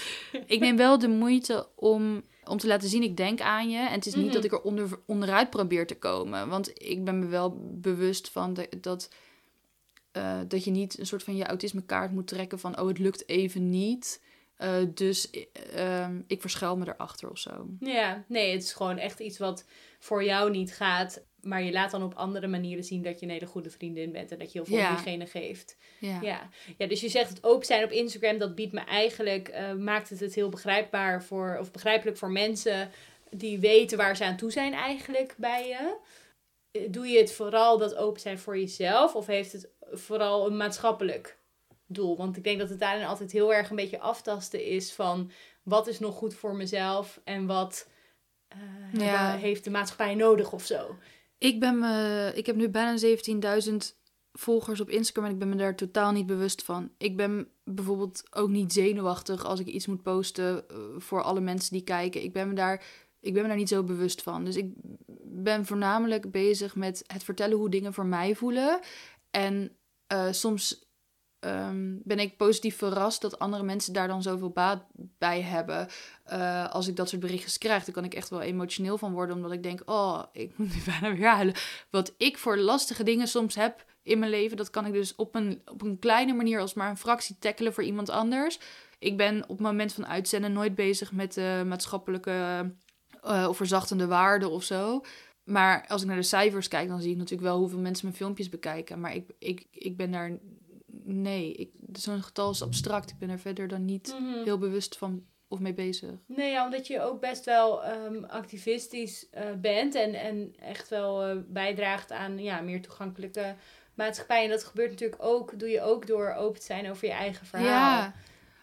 Speaker 2: Ik neem wel de moeite om, om te laten zien, ik denk aan je. En het is niet
Speaker 1: Mhm.
Speaker 2: dat ik er onder, onderuit probeer te komen. Want ik ben me wel bewust van de, dat, eh, dat je niet een soort van je autisme kaart moet trekken van... oh, het lukt even niet. Eh, dus eh, ehm, ik verschuil me erachter of zo.
Speaker 1: Ja, nee, het is gewoon echt iets wat voor jou niet gaat. Maar je laat dan op andere manieren zien dat je een hele goede vriendin bent. En dat je heel veel
Speaker 2: Ja.
Speaker 1: diegene geeft.
Speaker 2: Ja.
Speaker 1: Ja. ja, dus je zegt het open zijn op Instagram, dat biedt me eigenlijk, eh, maakt het het heel begrijpbaar voor, of begrijpelijk voor mensen die weten waar ze aan toe zijn eigenlijk bij je. Eh, Doe je het vooral dat open zijn voor jezelf? Of heeft het vooral een maatschappelijk doel. Want ik denk dat het daarin altijd heel erg een beetje aftasten is van wat is nog goed voor mezelf en wat eh,
Speaker 2: Ja.
Speaker 1: heeft de maatschappij nodig of zo.
Speaker 2: Ik, ben me, ik heb nu bijna 17.000 volgers op Instagram en ik ben me daar totaal niet bewust van. Ik ben bijvoorbeeld ook niet zenuwachtig als ik iets moet posten eh, voor alle mensen die kijken. Ik ben, me daar, ik ben me daar niet zo bewust van. Dus ik ben voornamelijk bezig met het vertellen hoe dingen voor mij voelen. En eh, soms ehm, ben ik positief verrast dat andere mensen daar dan zoveel baat bij hebben. Eh, als ik dat soort berichtjes krijg, dan kan ik echt wel emotioneel van worden. Omdat ik denk, oh, ik moet nu bijna weer huilen. Wat ik voor lastige dingen soms heb in mijn leven, dat kan ik dus op een, op een kleine manier als maar een fractie tackelen voor iemand anders. Ik ben op het moment van uitzenden nooit bezig met de maatschappelijke eh, of verzachtende waarden of zo. Maar als ik naar de cijfers kijk, dan zie ik natuurlijk wel hoeveel mensen mijn filmpjes bekijken. Maar ik, ik, ik ben daar. Nee, zo'n getal is abstract. Ik ben er verder dan niet
Speaker 1: Mhm.
Speaker 2: heel bewust van of mee bezig.
Speaker 1: Nee, ja, omdat je ook best wel ehm, activistisch eh, bent en, en echt wel eh, bijdraagt aan ja, meer toegankelijke maatschappij. En dat gebeurt natuurlijk ook, doe je ook door open te zijn over je eigen verhaal.
Speaker 2: Ja.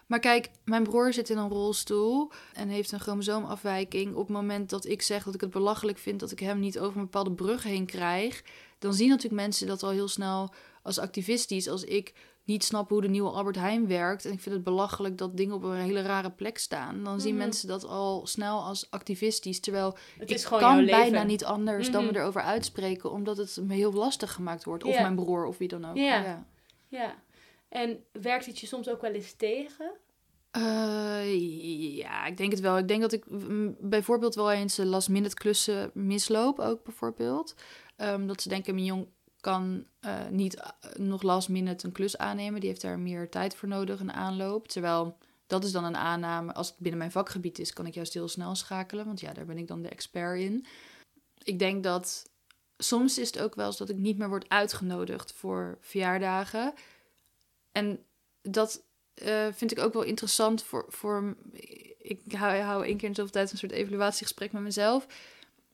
Speaker 2: Maar kijk, mijn broer zit in een rolstoel en heeft een chromosoomafwijking. Op het moment dat ik zeg dat ik het belachelijk vind dat ik hem niet over een bepaalde brug heen krijg, dan zien natuurlijk mensen dat al heel snel als activistisch. Als ik niet snap hoe de nieuwe Albert Heijn werkt en ik vind het belachelijk dat dingen op een hele rare plek staan, dan zien
Speaker 1: Mhm.
Speaker 2: mensen dat al snel als activistisch. Terwijl
Speaker 1: Het
Speaker 2: ik kan bijna niet anders dan
Speaker 1: Mhm.
Speaker 2: me erover uitspreken, omdat het me heel lastig gemaakt wordt. Of mijn broer of wie dan ook.
Speaker 1: Ja.
Speaker 2: ja.
Speaker 1: Ja. En werkt het je soms ook wel eens tegen?
Speaker 2: Eh, ja, ik denk het wel. Ik denk dat ik mm, bijvoorbeeld wel eens eh, last minute klussen misloop ook bijvoorbeeld. Ehm, dat ze denken, mijn jong kan eh, niet eh, nog last minute een klus aannemen. Die heeft daar meer tijd voor nodig, een aanloop. Terwijl dat is dan een aanname. Als het binnen mijn vakgebied is, kan ik juist heel snel schakelen. Want ja, daar ben ik dan de expert in. Ik denk dat soms is het ook wel eens dat ik niet meer word uitgenodigd voor verjaardagen. En dat eh, vind ik ook wel interessant voor. voor ik hou, hou één keer in zoveel tijd een soort evaluatiegesprek met mezelf.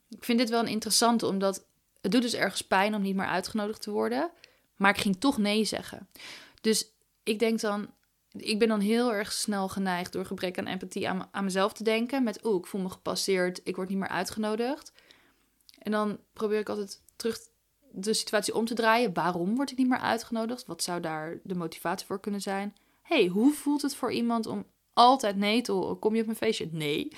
Speaker 2: Ik vind dit wel een interessante, omdat het doet dus ergens pijn om niet meer uitgenodigd te worden. Maar ik ging toch nee zeggen. Dus ik denk dan, ik ben dan heel erg snel geneigd door gebrek aan empathie aan, mezelf te denken. Met, oeh, ik voel me gepasseerd, ik word niet meer uitgenodigd. En dan probeer ik altijd terug de situatie om te draaien. Waarom word ik niet meer uitgenodigd? Wat zou daar de motivatie voor kunnen zijn? hey, hoe voelt het voor iemand om altijd nee te horen? Kom je op mijn feestje? Nee.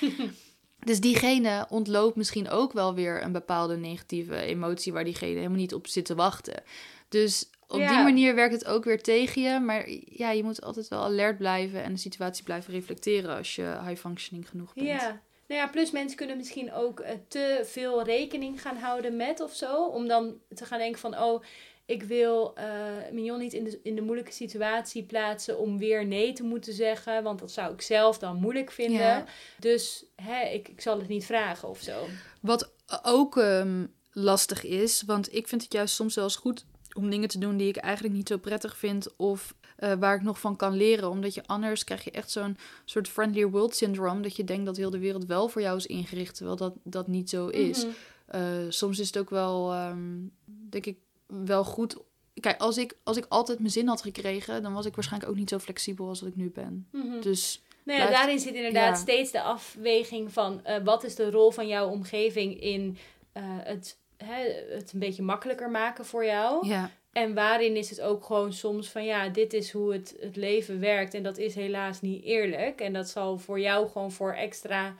Speaker 2: dus diegene ontloopt misschien ook wel weer een bepaalde negatieve emotie waar diegene helemaal niet op zit te wachten. Dus op
Speaker 1: Ja.
Speaker 2: die manier werkt het ook weer tegen je. Maar ja, je moet altijd wel alert blijven en de situatie blijven reflecteren als je high functioning genoeg bent.
Speaker 1: Ja. Nou ja, plus mensen kunnen misschien ook eh, te veel rekening gaan houden met of zo. Om dan te gaan denken van, oh, ik wil eh Mignon niet in de, in de moeilijke situatie plaatsen om weer nee te moeten zeggen. Want dat zou ik zelf dan moeilijk vinden.
Speaker 2: Ja.
Speaker 1: Dus hè, ik, ik zal het niet vragen of zo.
Speaker 2: Wat ook ehm, lastig is, want ik vind het juist soms wel eens goed om dingen te doen die ik eigenlijk niet zo prettig vind of eh, waar ik nog van kan leren. Omdat je anders krijg je echt zo'n soort friendly world syndrome, dat je denkt dat heel de wereld wel voor jou is ingericht, terwijl dat, dat niet zo is.
Speaker 1: Mhm.
Speaker 2: Eh, soms is het ook wel, ehm, denk ik, wel goed. Kijk, als ik, als ik altijd mijn zin had gekregen, dan was ik waarschijnlijk ook niet zo flexibel als dat ik nu ben.
Speaker 1: Mhm.
Speaker 2: Dus
Speaker 1: Nou ja,
Speaker 2: Blijft-
Speaker 1: daarin zit inderdaad
Speaker 2: ja.
Speaker 1: steeds de afweging van eh, wat is de rol van jouw omgeving in eh, het, hè, het een beetje makkelijker maken voor jou.
Speaker 2: ja,
Speaker 1: En waarin is het ook gewoon soms van ja, dit is hoe het, het leven werkt. En dat is helaas niet eerlijk. En dat zal voor jou gewoon voor extra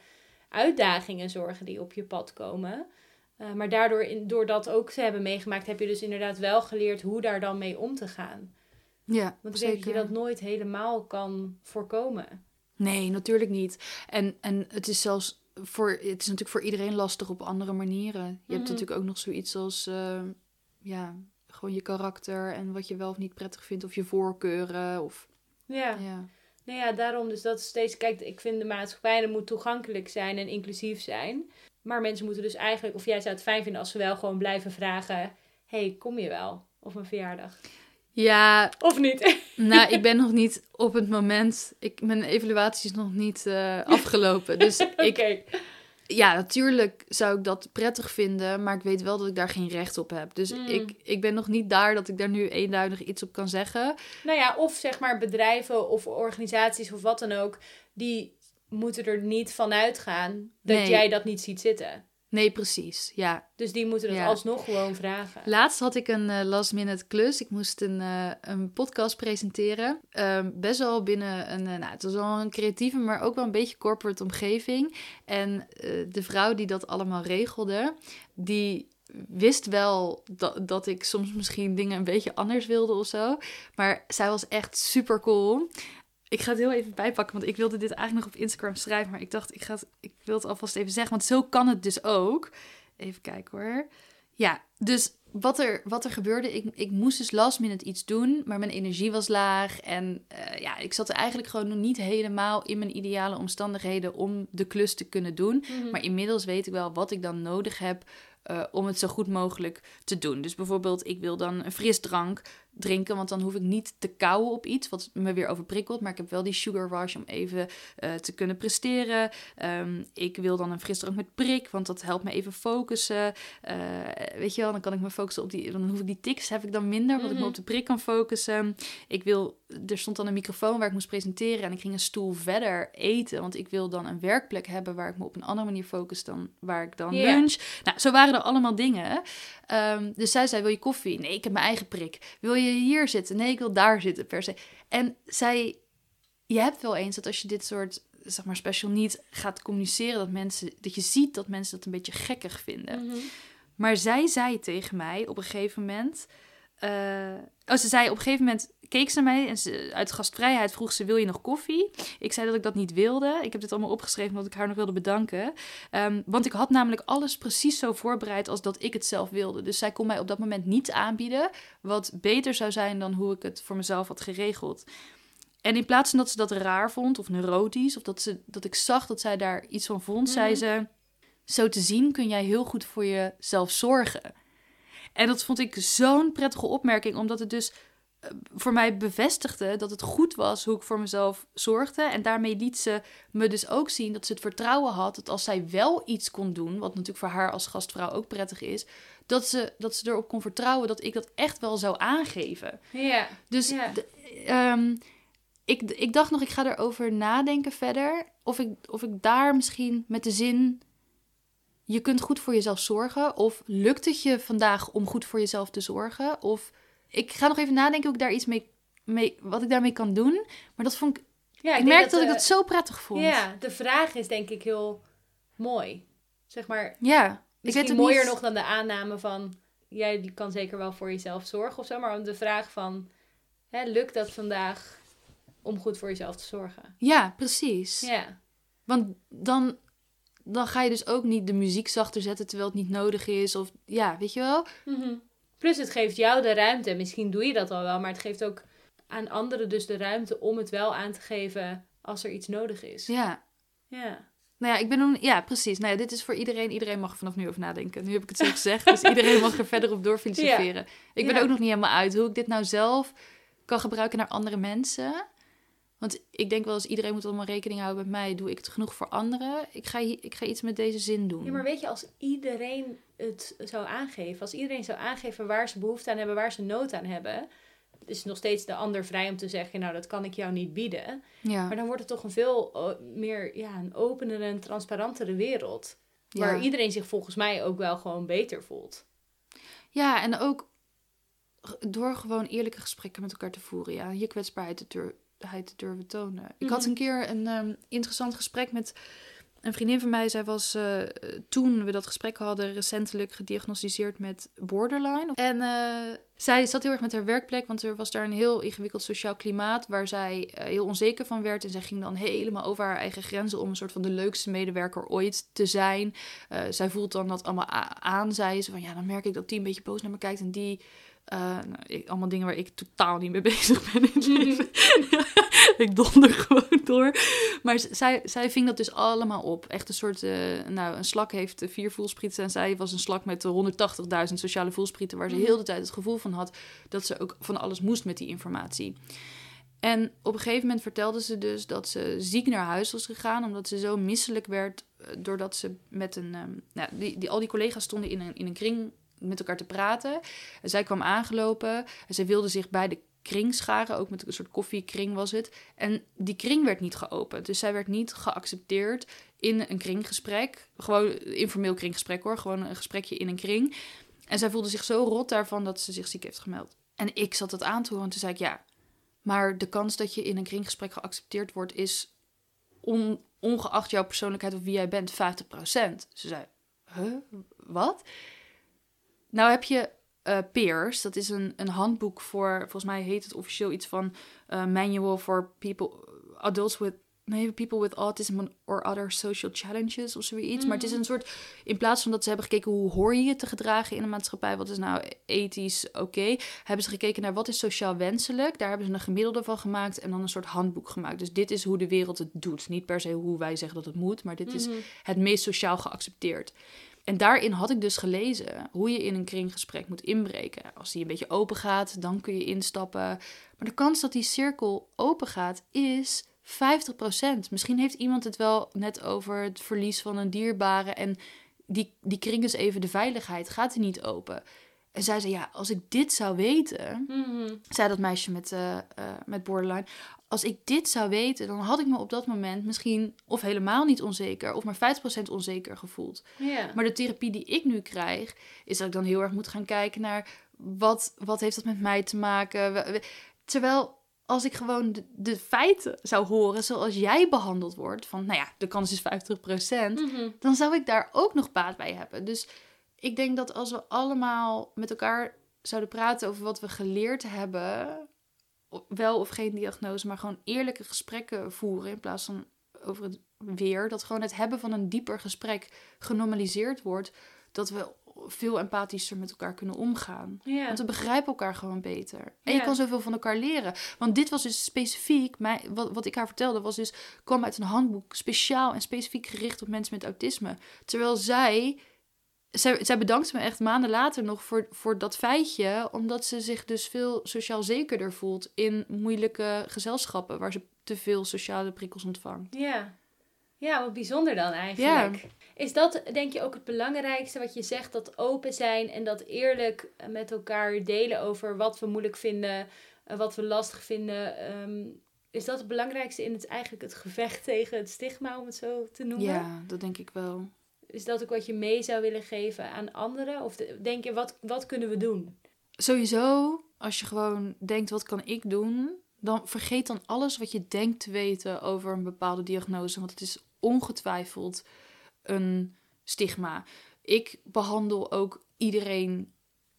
Speaker 1: uitdagingen zorgen die op je pad komen. Eh, maar daardoor, in, door dat ook te hebben meegemaakt, heb je dus inderdaad wel geleerd hoe daar dan mee om te gaan.
Speaker 2: ja
Speaker 1: Want ik
Speaker 2: zeker.
Speaker 1: denk dat je dat nooit helemaal kan voorkomen.
Speaker 2: Nee, natuurlijk niet. En, en het is zelfs voor, het is natuurlijk voor iedereen lastig op andere manieren. Je hebt
Speaker 1: Mhm.
Speaker 2: natuurlijk ook nog zoiets als, eh, ja, gewoon je karakter en wat je wel of niet prettig vindt, of je voorkeuren. Of,
Speaker 1: Ja.
Speaker 2: ja.
Speaker 1: Nou ja, daarom dus dat steeds... Kijk, ik vind de maatschappij dat moet toegankelijk zijn en inclusief zijn. Maar mensen moeten dus eigenlijk... Of jij zou het fijn vinden als ze wel gewoon blijven vragen... hey, kom je wel op mijn verjaardag?
Speaker 2: ja,
Speaker 1: Of niet?
Speaker 2: nou, ik ben nog niet op het moment, ik, mijn evaluatie is nog niet eh, afgelopen. Dus ik, ja, natuurlijk zou ik dat prettig vinden, maar ik weet wel dat ik daar geen recht op heb. Dus
Speaker 1: Mm.
Speaker 2: ik, ik ben nog niet daar dat ik daar nu eenduidig iets op kan zeggen.
Speaker 1: Nou ja, of zeg maar bedrijven of organisaties of wat dan ook, die moeten er niet van uitgaan dat
Speaker 2: Nee.
Speaker 1: jij dat niet ziet zitten.
Speaker 2: Nee, precies. Ja.
Speaker 1: Dus die moeten dat
Speaker 2: Ja.
Speaker 1: alsnog gewoon vragen.
Speaker 2: Laatst had ik een eh, last minute klus. Ik moest een, eh, een podcast presenteren. Ehm, best wel binnen een, eh, nou, het was wel een creatieve, maar ook wel een beetje corporate omgeving. En de vrouw die dat allemaal regelde, die wist wel dat, dat ik soms misschien dingen een beetje anders wilde of zo. Maar zij was echt super cool. Ik ga het heel even bijpakken, want ik wilde dit eigenlijk nog op Instagram schrijven. Maar ik dacht, ik, ga het, ik wil het alvast even zeggen, want zo kan het dus ook. Even kijken hoor. Ja, dus wat er, wat er gebeurde, ik, ik moest dus last minute iets doen, maar mijn energie was laag. En eh, ja, ik zat er eigenlijk gewoon nog niet helemaal in mijn ideale omstandigheden om de klus te kunnen doen.
Speaker 1: Mhm.
Speaker 2: Maar inmiddels weet ik wel wat ik dan nodig heb eh, om het zo goed mogelijk te doen. Dus bijvoorbeeld, ik wil dan een frisdrank drinken, want dan hoef ik niet te kauwen op iets wat me weer overprikkelt. Maar ik heb wel die sugar rush om even eh, te kunnen presteren. Ehm, ik wil dan een frisdrank met prik, want dat helpt me even focussen. Eh, weet je wel, dan kan ik me focussen op die, dan hoef ik die tics heb ik dan minder, want ik me
Speaker 1: Mhm.
Speaker 2: op de prik kan focussen. Ik wil, er stond dan een microfoon waar ik moest presenteren en ik ging een stoel verder eten, want ik wil dan een werkplek hebben waar ik me op een andere manier focus dan waar ik dan lunch. Nou, zo waren er allemaal dingen. Ehm, dus zij zei, wil je koffie? Nee, ik heb mijn eigen prik. Wil je hier zitten? Nee, ik wil daar zitten per se. En zij, je hebt wel eens dat als je dit soort, zeg maar, special niet gaat communiceren, dat mensen, dat je ziet dat mensen dat een beetje gekkig vinden.
Speaker 1: Mhm.
Speaker 2: Maar zij zei tegen mij op een gegeven moment. eh, oh, ze zei op een gegeven moment. Keek ze naar mij en ze, uit gastvrijheid vroeg ze: Wil je nog koffie? Ik zei dat ik dat niet wilde. Ik heb dit allemaal opgeschreven omdat ik haar nog wilde bedanken. Ehm, want ik had namelijk alles precies zo voorbereid als dat ik het zelf wilde. Dus zij kon mij op dat moment niet aanbieden. Wat beter zou zijn dan hoe ik het voor mezelf had geregeld. En in plaats van dat ze dat raar vond of neurotisch, of dat, ze, dat ik zag dat zij daar iets van vond, zei
Speaker 1: Mhm.
Speaker 2: ze: Zo te zien kun jij heel goed voor jezelf zorgen. En dat vond ik zo'n prettige opmerking, omdat het dus voor mij bevestigde dat het goed was hoe ik voor mezelf zorgde. En daarmee liet ze me dus ook zien dat ze het vertrouwen had dat als zij wel iets kon doen, wat natuurlijk voor haar als gastvrouw ook prettig is, dat ze, dat ze erop kon vertrouwen dat ik dat echt wel zou aangeven.
Speaker 1: Ja.
Speaker 2: Dus
Speaker 1: Ja.
Speaker 2: ehm, ik, ik dacht nog, ik ga erover nadenken verder. Of ik, of ik daar misschien met de zin. Je kunt goed voor jezelf zorgen. Of lukt het je vandaag om goed voor jezelf te zorgen? Of ik ga nog even nadenken hoe ik daar iets mee. mee wat ik daarmee kan doen. Maar dat vond ik.
Speaker 1: ja
Speaker 2: ik
Speaker 1: denk
Speaker 2: merkte dat, ik dat zo prettig vond.
Speaker 1: Ja, de vraag is denk ik heel mooi. Zeg maar,
Speaker 2: Ja, ik
Speaker 1: misschien
Speaker 2: weet ook
Speaker 1: mooier
Speaker 2: niet-
Speaker 1: nog dan de aanname van... Jij die kan zeker wel voor jezelf zorgen of zo. Maar de vraag van... Hè, lukt dat vandaag om goed voor jezelf te zorgen?
Speaker 2: Ja, precies.
Speaker 1: Ja.
Speaker 2: Want dan, dan ga je dus ook niet de muziek zachter zetten terwijl het niet nodig is. Of ja, weet je wel?
Speaker 1: Mhm. Plus het geeft jou de ruimte. Misschien doe je dat al wel. Maar het geeft ook aan anderen dus de ruimte om het wel aan te geven als er iets nodig is.
Speaker 2: Ja.
Speaker 1: Ja.
Speaker 2: Nou ja, ik ben nog... Ja, precies. Nou ja, dit is voor iedereen. Iedereen mag er vanaf nu over nadenken. Nu heb ik het zo gezegd. Dus iedereen mag er verder op doorfilosoferen. Ik ben
Speaker 1: Ja.
Speaker 2: ook nog niet helemaal uit hoe ik dit nou zelf kan gebruiken naar andere mensen. Want ik denk wel eens iedereen moet allemaal rekening houden met mij. Doe ik het genoeg voor anderen? Ik ga, ik ga iets met deze zin doen.
Speaker 1: Ja, maar weet je, als iedereen het zou aangeven, als iedereen zou aangeven waar ze behoefte aan hebben, waar ze nood aan hebben, is nog steeds de ander vrij om te zeggen, nou, dat kan ik jou niet bieden.
Speaker 2: ja.
Speaker 1: Maar dan wordt het toch een veel meer, ja, een openere en transparantere wereld. Waar iedereen zich volgens mij ook wel gewoon beter voelt.
Speaker 2: ja, en ook door gewoon eerlijke gesprekken met elkaar te voeren. Ja, je kwetsbaarheid te, dur- te durven tonen. Ik had
Speaker 1: Mhm.
Speaker 2: een keer een ehm, interessant gesprek met een vriendin van mij. Zij was eh, toen we dat gesprek hadden recentelijk gediagnosticeerd met borderline. En eh, zij zat heel erg met haar werkplek, want er was daar een heel ingewikkeld sociaal klimaat waar zij eh, heel onzeker van werd. En zij ging dan helemaal over haar eigen grenzen om een soort van de leukste medewerker ooit te zijn. Zij voelt dan dat allemaal aan, zei ze. Van ja, dan merk ik dat die een beetje boos naar me kijkt en die... eh, nou, ik- allemaal dingen waar ik totaal niet mee bezig ben in het leven. ik donder gewoon door. Maar zij, zij ving dat dus allemaal op. Echt een soort, eh, nou, een slak heeft eh, vier voelsprieten en zij was een slak met eh, 180.000 sociale voelsprieten, waar ze
Speaker 1: Mhm.
Speaker 2: heel de tijd het gevoel van had dat ze ook van alles moest met die informatie. En op een gegeven moment vertelde ze dus dat ze ziek naar huis was gegaan, omdat ze zo misselijk werd doordat ze met een. ehm, nou, die, die, al die collega's stonden in een, in een kring met elkaar te praten. En zij kwam aangelopen en zij wilde zich bij de kring scharen. Ook met een soort koffiekring was het. En die kring werd niet geopend. Dus zij werd niet geaccepteerd in een kringgesprek. Gewoon informeel kringgesprek hoor. Gewoon een gesprekje in een kring. En zij voelde zich zo rot daarvan dat ze zich ziek heeft gemeld. En ik zat dat aan te horen en toen zei ik ja. Maar de kans dat je in een kringgesprek geaccepteerd wordt is on- ongeacht jouw persoonlijkheid of wie jij bent 50%. Ze zei, huh, wat? Nou heb je eh, Peers, dat is een, een handboek voor, volgens mij heet het officieel iets van eh, Manual for People, Adults with, nee, People with Autism or Other Social Challenges of zoiets. Maar het is een soort, in plaats van dat ze hebben gekeken hoe hoor je je te gedragen in een maatschappij, wat is nou ethisch oké, hebben ze gekeken naar wat is sociaal wenselijk. Daar hebben ze een gemiddelde van gemaakt en dan een soort handboek gemaakt. Dus dit is hoe de wereld het doet. Niet per se hoe wij zeggen dat het moet, maar dit is het meest sociaal geaccepteerd. En daarin had ik dus gelezen hoe je in een kringgesprek moet inbreken. Als die een beetje open gaat, dan kun je instappen. Maar de kans dat die cirkel open gaat is 50%. Misschien heeft iemand het wel net over het verlies van een dierbare en die, die kring is even de veiligheid, gaat die niet open. En zij zei, ja, als ik dit zou weten,
Speaker 1: Mhm.
Speaker 2: zei dat meisje met, eh, eh, met borderline. Als ik dit zou weten, dan had ik me op dat moment misschien of helemaal niet onzeker, of maar 50% onzeker gevoeld.
Speaker 1: Ja.
Speaker 2: Maar de therapie die ik nu krijg, is dat ik dan heel erg moet gaan kijken naar wat, wat heeft dat met mij te maken. Terwijl als ik gewoon de, de feiten zou horen zoals jij behandeld wordt, van nou ja, de kans is 50%,
Speaker 1: Mhm.
Speaker 2: dan zou ik daar ook nog baat bij hebben. Dus ik denk dat als we allemaal met elkaar zouden praten over wat we geleerd hebben, wel of geen diagnose, maar gewoon eerlijke gesprekken voeren in plaats van over het weer, dat gewoon het hebben van een dieper gesprek genormaliseerd wordt, dat we veel empathischer met elkaar kunnen omgaan. Want we begrijpen elkaar gewoon beter. En je kan zoveel van elkaar leren. Want dit was dus specifiek, wat, wat ik haar vertelde, was dus, kwam uit een handboek speciaal en specifiek gericht op mensen met autisme. Terwijl zij, zij, zij bedankte me echt maanden later nog voor, voor dat feitje, omdat ze zich dus veel sociaal zekerder voelt in moeilijke gezelschappen waar ze te veel sociale prikkels ontvangt.
Speaker 1: Ja. Ja, wat bijzonder dan eigenlijk. Is dat denk je ook het belangrijkste wat je zegt? Dat open zijn en dat eerlijk met elkaar delen over wat we moeilijk vinden, eh, wat we lastig vinden. Ehm, is dat het belangrijkste in het eigenlijk het gevecht tegen het stigma, om het zo te noemen?
Speaker 2: Ja, dat denk ik wel.
Speaker 1: Is dat ook wat je mee zou willen geven aan anderen? Of de- denk je, wat, wat kunnen we doen?
Speaker 2: Sowieso, als je gewoon denkt, wat kan ik doen? Dan vergeet dan alles wat je denkt te weten over een bepaalde diagnose. Want het is ongetwijfeld een stigma. Ik behandel ook iedereen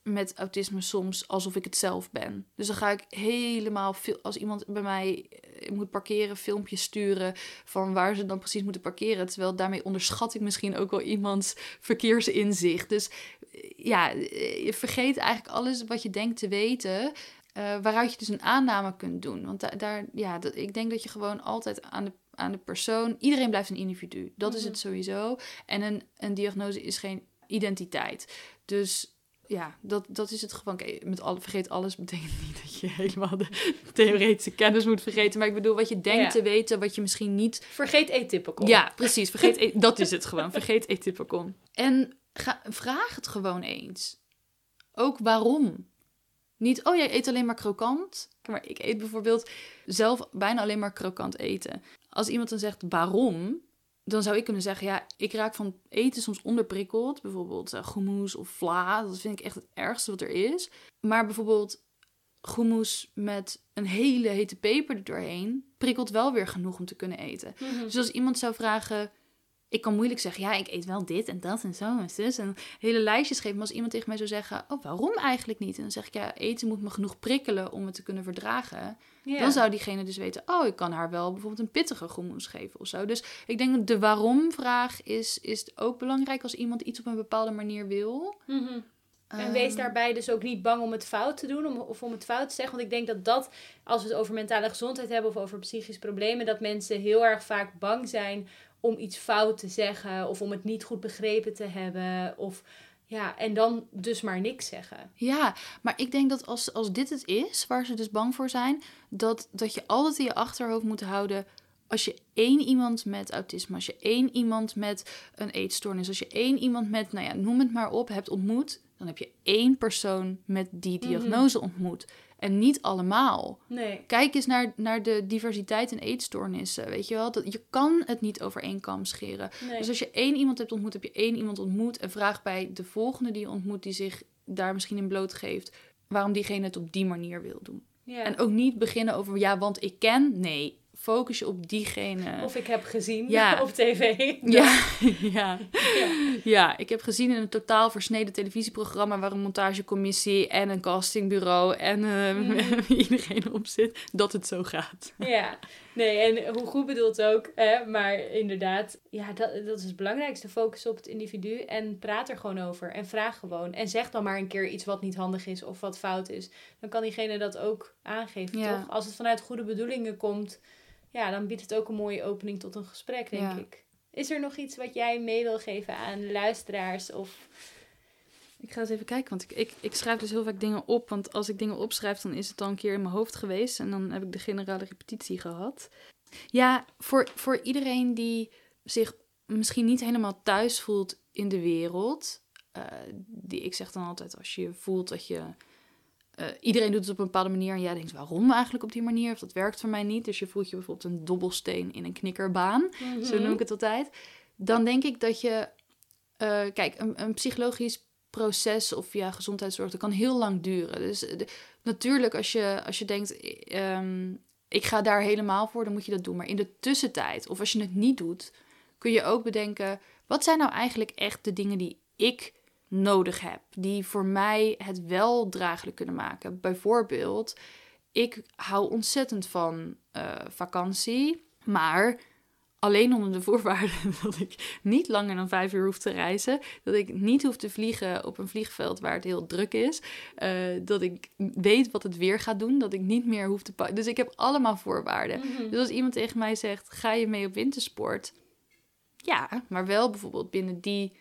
Speaker 2: met autisme soms alsof ik het zelf ben. Dus dan ga ik helemaal veel, als iemand bij mij eh, moet parkeren, filmpjes sturen van waar ze dan precies moeten parkeren. Terwijl daarmee onderschat ik misschien ook wel iemands verkeersinzicht. Dus eh, ja, eh, je vergeet eigenlijk alles wat je denkt te weten. waaruit je dus een aanname kunt doen. Want da- daar, ja, dat, ik denk dat je gewoon altijd aan de, aan de persoon. Iedereen blijft een individu. Dat is
Speaker 1: Mhm.
Speaker 2: het sowieso. En een, een diagnose is geen identiteit. Dus ja, dat, dat is het gewoon. Met vergeet alles betekent niet dat je helemaal de theoretische kennis moet vergeten. Maar ik bedoel, wat je denkt
Speaker 1: Ja.
Speaker 2: te weten, wat je misschien niet
Speaker 1: Vergeet atypical.
Speaker 2: ja, precies. Vergeet, e- dat is het gewoon. Vergeet Atypicon. En ga, vraag het gewoon eens. Ook waarom. Niet, oh jij eet alleen maar krokant. Maar ik eet bijvoorbeeld zelf bijna alleen maar krokant eten. Als iemand dan zegt waarom, dan zou ik kunnen zeggen, ja, ik raak van eten soms onderprikkeld. Bijvoorbeeld uh, hummus of vla. Dat vind ik echt het ergste wat er is. Maar bijvoorbeeld hummus met een hele hete peper er doorheen prikkelt wel weer genoeg om te kunnen eten.
Speaker 1: Mhm.
Speaker 2: Dus als iemand zou vragen, ik kan moeilijk zeggen, ja, ik eet wel dit en dat en zo en zus. En hele lijstjes geven. Maar als iemand tegen mij zou zeggen, oh, waarom eigenlijk niet? En dan zeg ik, ja, eten moet me genoeg prikkelen om het te kunnen verdragen. Dan zou diegene dus weten, oh, ik kan haar wel bijvoorbeeld een pittige hummus geven of zo. Dus ik denk dat de waarom-vraag is, is ook belangrijk als iemand iets op een bepaalde manier wil.
Speaker 1: Mhm. En wees
Speaker 2: Ehm,
Speaker 1: daarbij dus ook niet bang om het fout te doen om, of om het fout te zeggen. Want ik denk dat dat, als we het over mentale gezondheid hebben of over psychische problemen, dat mensen heel erg vaak bang zijn om iets fout te zeggen of om het niet goed begrepen te hebben. Of ja, en dan dus maar niks zeggen.
Speaker 2: Ja, maar ik denk dat als, als dit het is, waar ze dus bang voor zijn, dat, dat je altijd in je achterhoofd moet houden. als je één iemand met autisme, als je één iemand met een eetstoornis, als je één iemand met, nou ja, noem het maar op, hebt ontmoet, dan heb je één persoon met die
Speaker 1: Mhm.
Speaker 2: diagnose ontmoet. En niet allemaal.
Speaker 1: Nee.
Speaker 2: Kijk eens naar, naar de diversiteit in eetstoornissen. Weet je wel, dat, je kan het niet over één kam scheren.
Speaker 1: nee.
Speaker 2: Dus als je één iemand hebt ontmoet, heb je één iemand ontmoet. En vraag bij de volgende die je ontmoet, die zich daar misschien in blootgeeft, waarom diegene het op die manier wil doen.
Speaker 1: ja.
Speaker 2: En ook niet beginnen over, ja, want ik ken. Nee, focus je op diegene.
Speaker 1: Of ik heb gezien
Speaker 2: Ja.
Speaker 1: op tv.
Speaker 2: ja, ja.
Speaker 1: Ja.
Speaker 2: ja, ik heb gezien in een totaal versneden televisieprogramma waar een montagecommissie en een castingbureau en eh,
Speaker 1: Mhm.
Speaker 2: iedereen op zit, dat het zo gaat.
Speaker 1: Ja, nee, en hoe goed bedoeld ook, hè, maar inderdaad, ja, dat, dat is het belangrijkste. Focus op het individu en praat er gewoon over en vraag gewoon. En zeg dan maar een keer iets wat niet handig is of wat fout is. Dan kan diegene dat ook aangeven,
Speaker 2: Ja.
Speaker 1: toch? Als het vanuit goede bedoelingen komt, ja, dan biedt het ook een mooie opening tot een gesprek, denk
Speaker 2: Ja.
Speaker 1: ik. Is er nog iets wat jij mee wil geven aan luisteraars of...
Speaker 2: Ik ga eens even kijken, want ik, ik, ik schrijf dus heel vaak dingen op. Want als ik dingen opschrijf, dan is het al een keer in mijn hoofd geweest. En dan heb ik de generale repetitie gehad. Ja, voor, voor iedereen die zich misschien niet helemaal thuis voelt in de wereld. eh, die, ik zeg dan altijd, als je voelt dat je... eh, iedereen doet het op een bepaalde manier en jij denkt, waarom eigenlijk op die manier? Of dat werkt voor mij niet. Dus je voelt je bijvoorbeeld een dobbelsteen in een knikkerbaan zo noem ik het altijd. Dan denk ik dat je, eh, kijk, een, een psychologisch proces of ja, gezondheidszorg, dat kan heel lang duren. Dus eh, natuurlijk, als je, als je denkt, eh, ehm, ik ga daar helemaal voor, dan moet je dat doen. Maar in de tussentijd, of als je het niet doet, kun je ook bedenken, wat zijn nou eigenlijk echt de dingen die ik nodig heb, die voor mij het wel draaglijk kunnen maken? Bijvoorbeeld, ik hou ontzettend van eh, vakantie, maar alleen onder de voorwaarde dat ik niet langer dan vijf uur hoef te reizen. Dat ik niet hoef te vliegen op een vliegveld waar het heel druk is. eh, dat ik weet wat het weer gaat doen. Dat ik niet meer hoef te pakken. Dus ik heb allemaal voorwaarden.
Speaker 1: Mhm.
Speaker 2: Dus als iemand tegen mij zegt: ga je mee op wintersport? Ja, maar wel bijvoorbeeld binnen die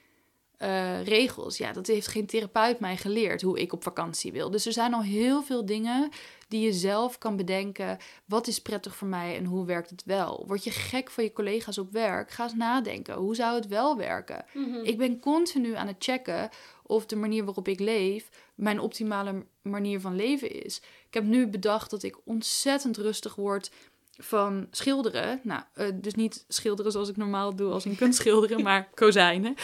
Speaker 2: eh, regels. Ja, dat heeft geen therapeut mij geleerd hoe ik op vakantie wil. Dus er zijn al heel veel dingen die je zelf kan bedenken. Wat is prettig voor mij en hoe werkt het wel? Word je gek van je collega's op werk? Ga eens nadenken. Hoe zou het wel werken?
Speaker 1: Mhm.
Speaker 2: Ik ben continu aan het checken of de manier waarop ik leef mijn optimale manier van leven is. Ik heb nu bedacht dat ik ontzettend rustig word van schilderen. Nou, eh, dus niet schilderen zoals ik normaal doe als in kunstschilderen, maar kozijnen.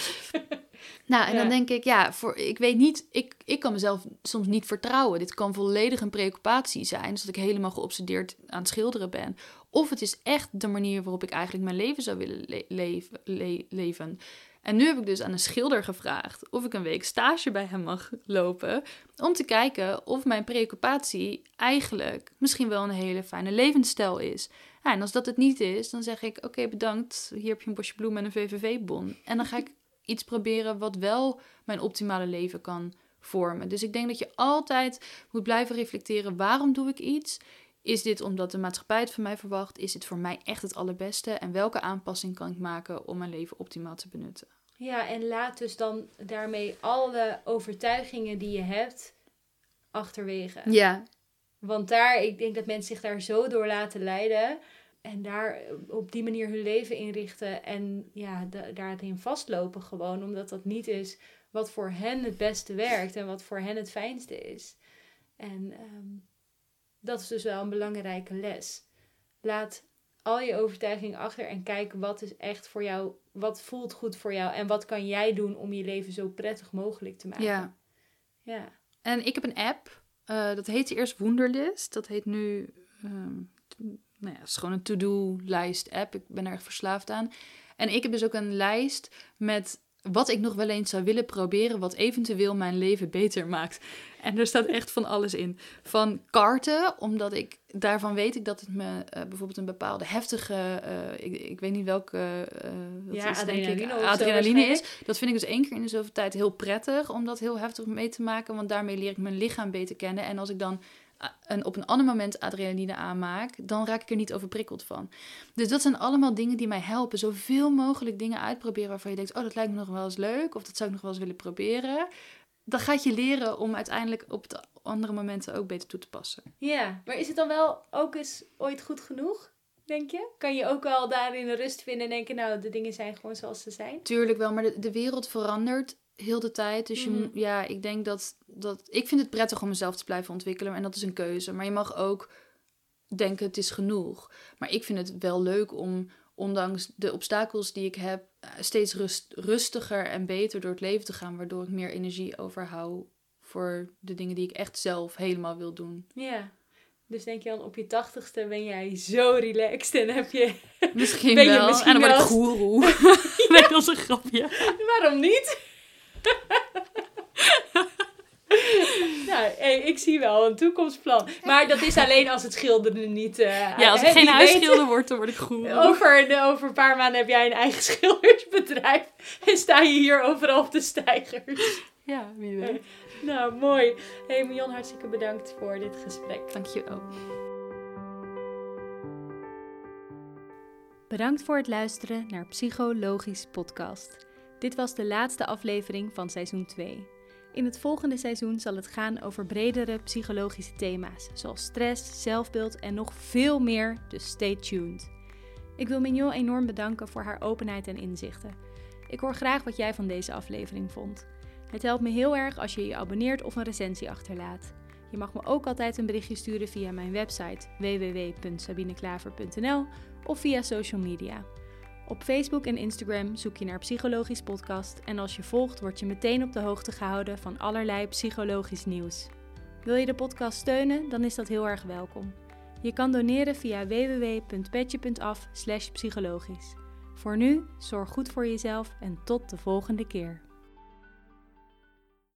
Speaker 2: Nou, en
Speaker 1: Ja.
Speaker 2: dan denk ik, ja, voor, ik weet niet, ik, ik kan mezelf soms niet vertrouwen. Dit kan volledig een preoccupatie zijn, dus dat ik helemaal geobsedeerd aan het schilderen ben. Of het is echt de manier waarop ik eigenlijk mijn leven zou willen le- leven- le- leven. En nu heb ik dus aan een schilder gevraagd of ik een week stage bij hem mag lopen. Om te kijken of mijn preoccupatie eigenlijk misschien wel een hele fijne levensstijl is. Ja, en als dat het niet is, dan zeg ik: Oké, bedankt. Hier heb je een bosje bloem en een VVV-bon. En dan ga ik iets proberen wat wel mijn optimale leven kan vormen. Dus ik denk dat je altijd moet blijven reflecteren: waarom doe ik iets? Is dit omdat de maatschappij het van mij verwacht? Is dit voor mij echt het allerbeste? En welke aanpassing kan ik maken om mijn leven optimaal te benutten?
Speaker 1: Ja, en laat dus dan daarmee alle overtuigingen die je hebt achterwege.
Speaker 2: Ja,
Speaker 1: Want daar, ik denk dat mensen zich daar zo door laten leiden. En daar op die manier hun leven inrichten. En ja, da- daarin vastlopen gewoon. Omdat dat niet is wat voor hen het beste werkt. En wat voor hen het fijnste is. En ehm, dat is dus wel een belangrijke les. Laat al je overtuigingen achter en kijk wat is echt voor jou. Wat voelt goed voor jou. En wat kan jij doen om je leven zo prettig mogelijk te maken.
Speaker 2: ja.
Speaker 1: Ja.
Speaker 2: En ik heb een app. eh, dat heette eerst Wonderlist. Dat heet nu. ehm, nou ja, het is gewoon een to-do-lijst app. Ik ben er echt verslaafd aan. En ik heb dus ook een lijst met wat ik nog wel eens zou willen proberen. Wat eventueel mijn leven beter maakt. En er staat echt van alles in. Van karten, omdat ik daarvan weet ik dat het me eh, bijvoorbeeld een bepaalde heftige. eh, ik, ik weet niet welke. eh, dat
Speaker 1: Ja,
Speaker 2: is, denk ik,
Speaker 1: adrenaline
Speaker 2: is. Dat vind ik dus één keer in de zoveel tijd heel prettig om dat heel heftig mee te maken. Want daarmee leer ik mijn lichaam beter kennen. En als ik dan een, op een ander moment adrenaline aanmaak, dan raak ik er niet overprikkeld van. Dus dat zijn allemaal dingen die mij helpen. Zoveel mogelijk dingen uitproberen waarvan je denkt: oh, dat lijkt me nog wel eens leuk. Of dat zou ik nog wel eens willen proberen. Dat gaat je leren om uiteindelijk op de andere momenten ook beter toe te passen.
Speaker 1: Ja, maar is het dan wel ook eens ooit goed genoeg? denk je? Kan je ook wel daarin rust vinden en denken, nou, de dingen zijn gewoon zoals ze zijn?
Speaker 2: Tuurlijk wel, maar de, de wereld verandert heel de tijd. Dus je,
Speaker 1: Mhm.
Speaker 2: ja, ik denk dat, dat... Ik vind het prettig om mezelf te blijven ontwikkelen. En dat is een keuze. Maar je mag ook denken, het is genoeg. Maar ik vind het wel leuk om, ondanks de obstakels die ik heb... eh, steeds rust, rustiger en beter door het leven te gaan. Waardoor ik meer energie overhoud voor de dingen die ik echt zelf helemaal wil doen.
Speaker 1: Ja. Dus denk je dan, op je tachtigste ben jij zo relaxed en heb je...
Speaker 2: Misschien
Speaker 1: Ben je
Speaker 2: wel.
Speaker 1: misschien
Speaker 2: en dan word ik goeroe. nee, dat is een grapje.
Speaker 1: Waarom niet? nou, hey, ik zie wel een toekomstplan. Maar dat is alleen als het schilderen niet... eh,
Speaker 2: Ja, als ik geen huisschilder word, dan word ik goeroe.
Speaker 1: Over, de, over een paar maanden heb jij een eigen schildersbedrijf. En sta je hier overal op de stijgers.
Speaker 2: Ja, wie weet.
Speaker 1: Nou, mooi. Hey Mion, hartstikke bedankt voor dit gesprek.
Speaker 2: Dankjewel.
Speaker 1: Bedankt voor het luisteren naar Psychologisch Podcast. Dit was de laatste aflevering van seizoen 2. In het volgende seizoen zal het gaan over bredere psychologische thema's, zoals stress, zelfbeeld en nog veel meer, dus stay tuned. Ik wil Mignon enorm bedanken voor haar openheid en inzichten. Ik hoor graag wat jij van deze aflevering vond. Het helpt me heel erg als je je abonneert of een recensie achterlaat. Je mag me ook altijd een berichtje sturen via mijn website www.sabineklaver.nl of via social media. Op Facebook en Instagram zoek je naar Psychologisch Podcast en als je volgt word je meteen op de hoogte gehouden van allerlei psychologisch nieuws. Wil je de podcast steunen, dan is dat heel erg welkom. Je kan doneren via www.petje.af psychologisch. Voor nu, zorg goed voor jezelf en tot de volgende keer.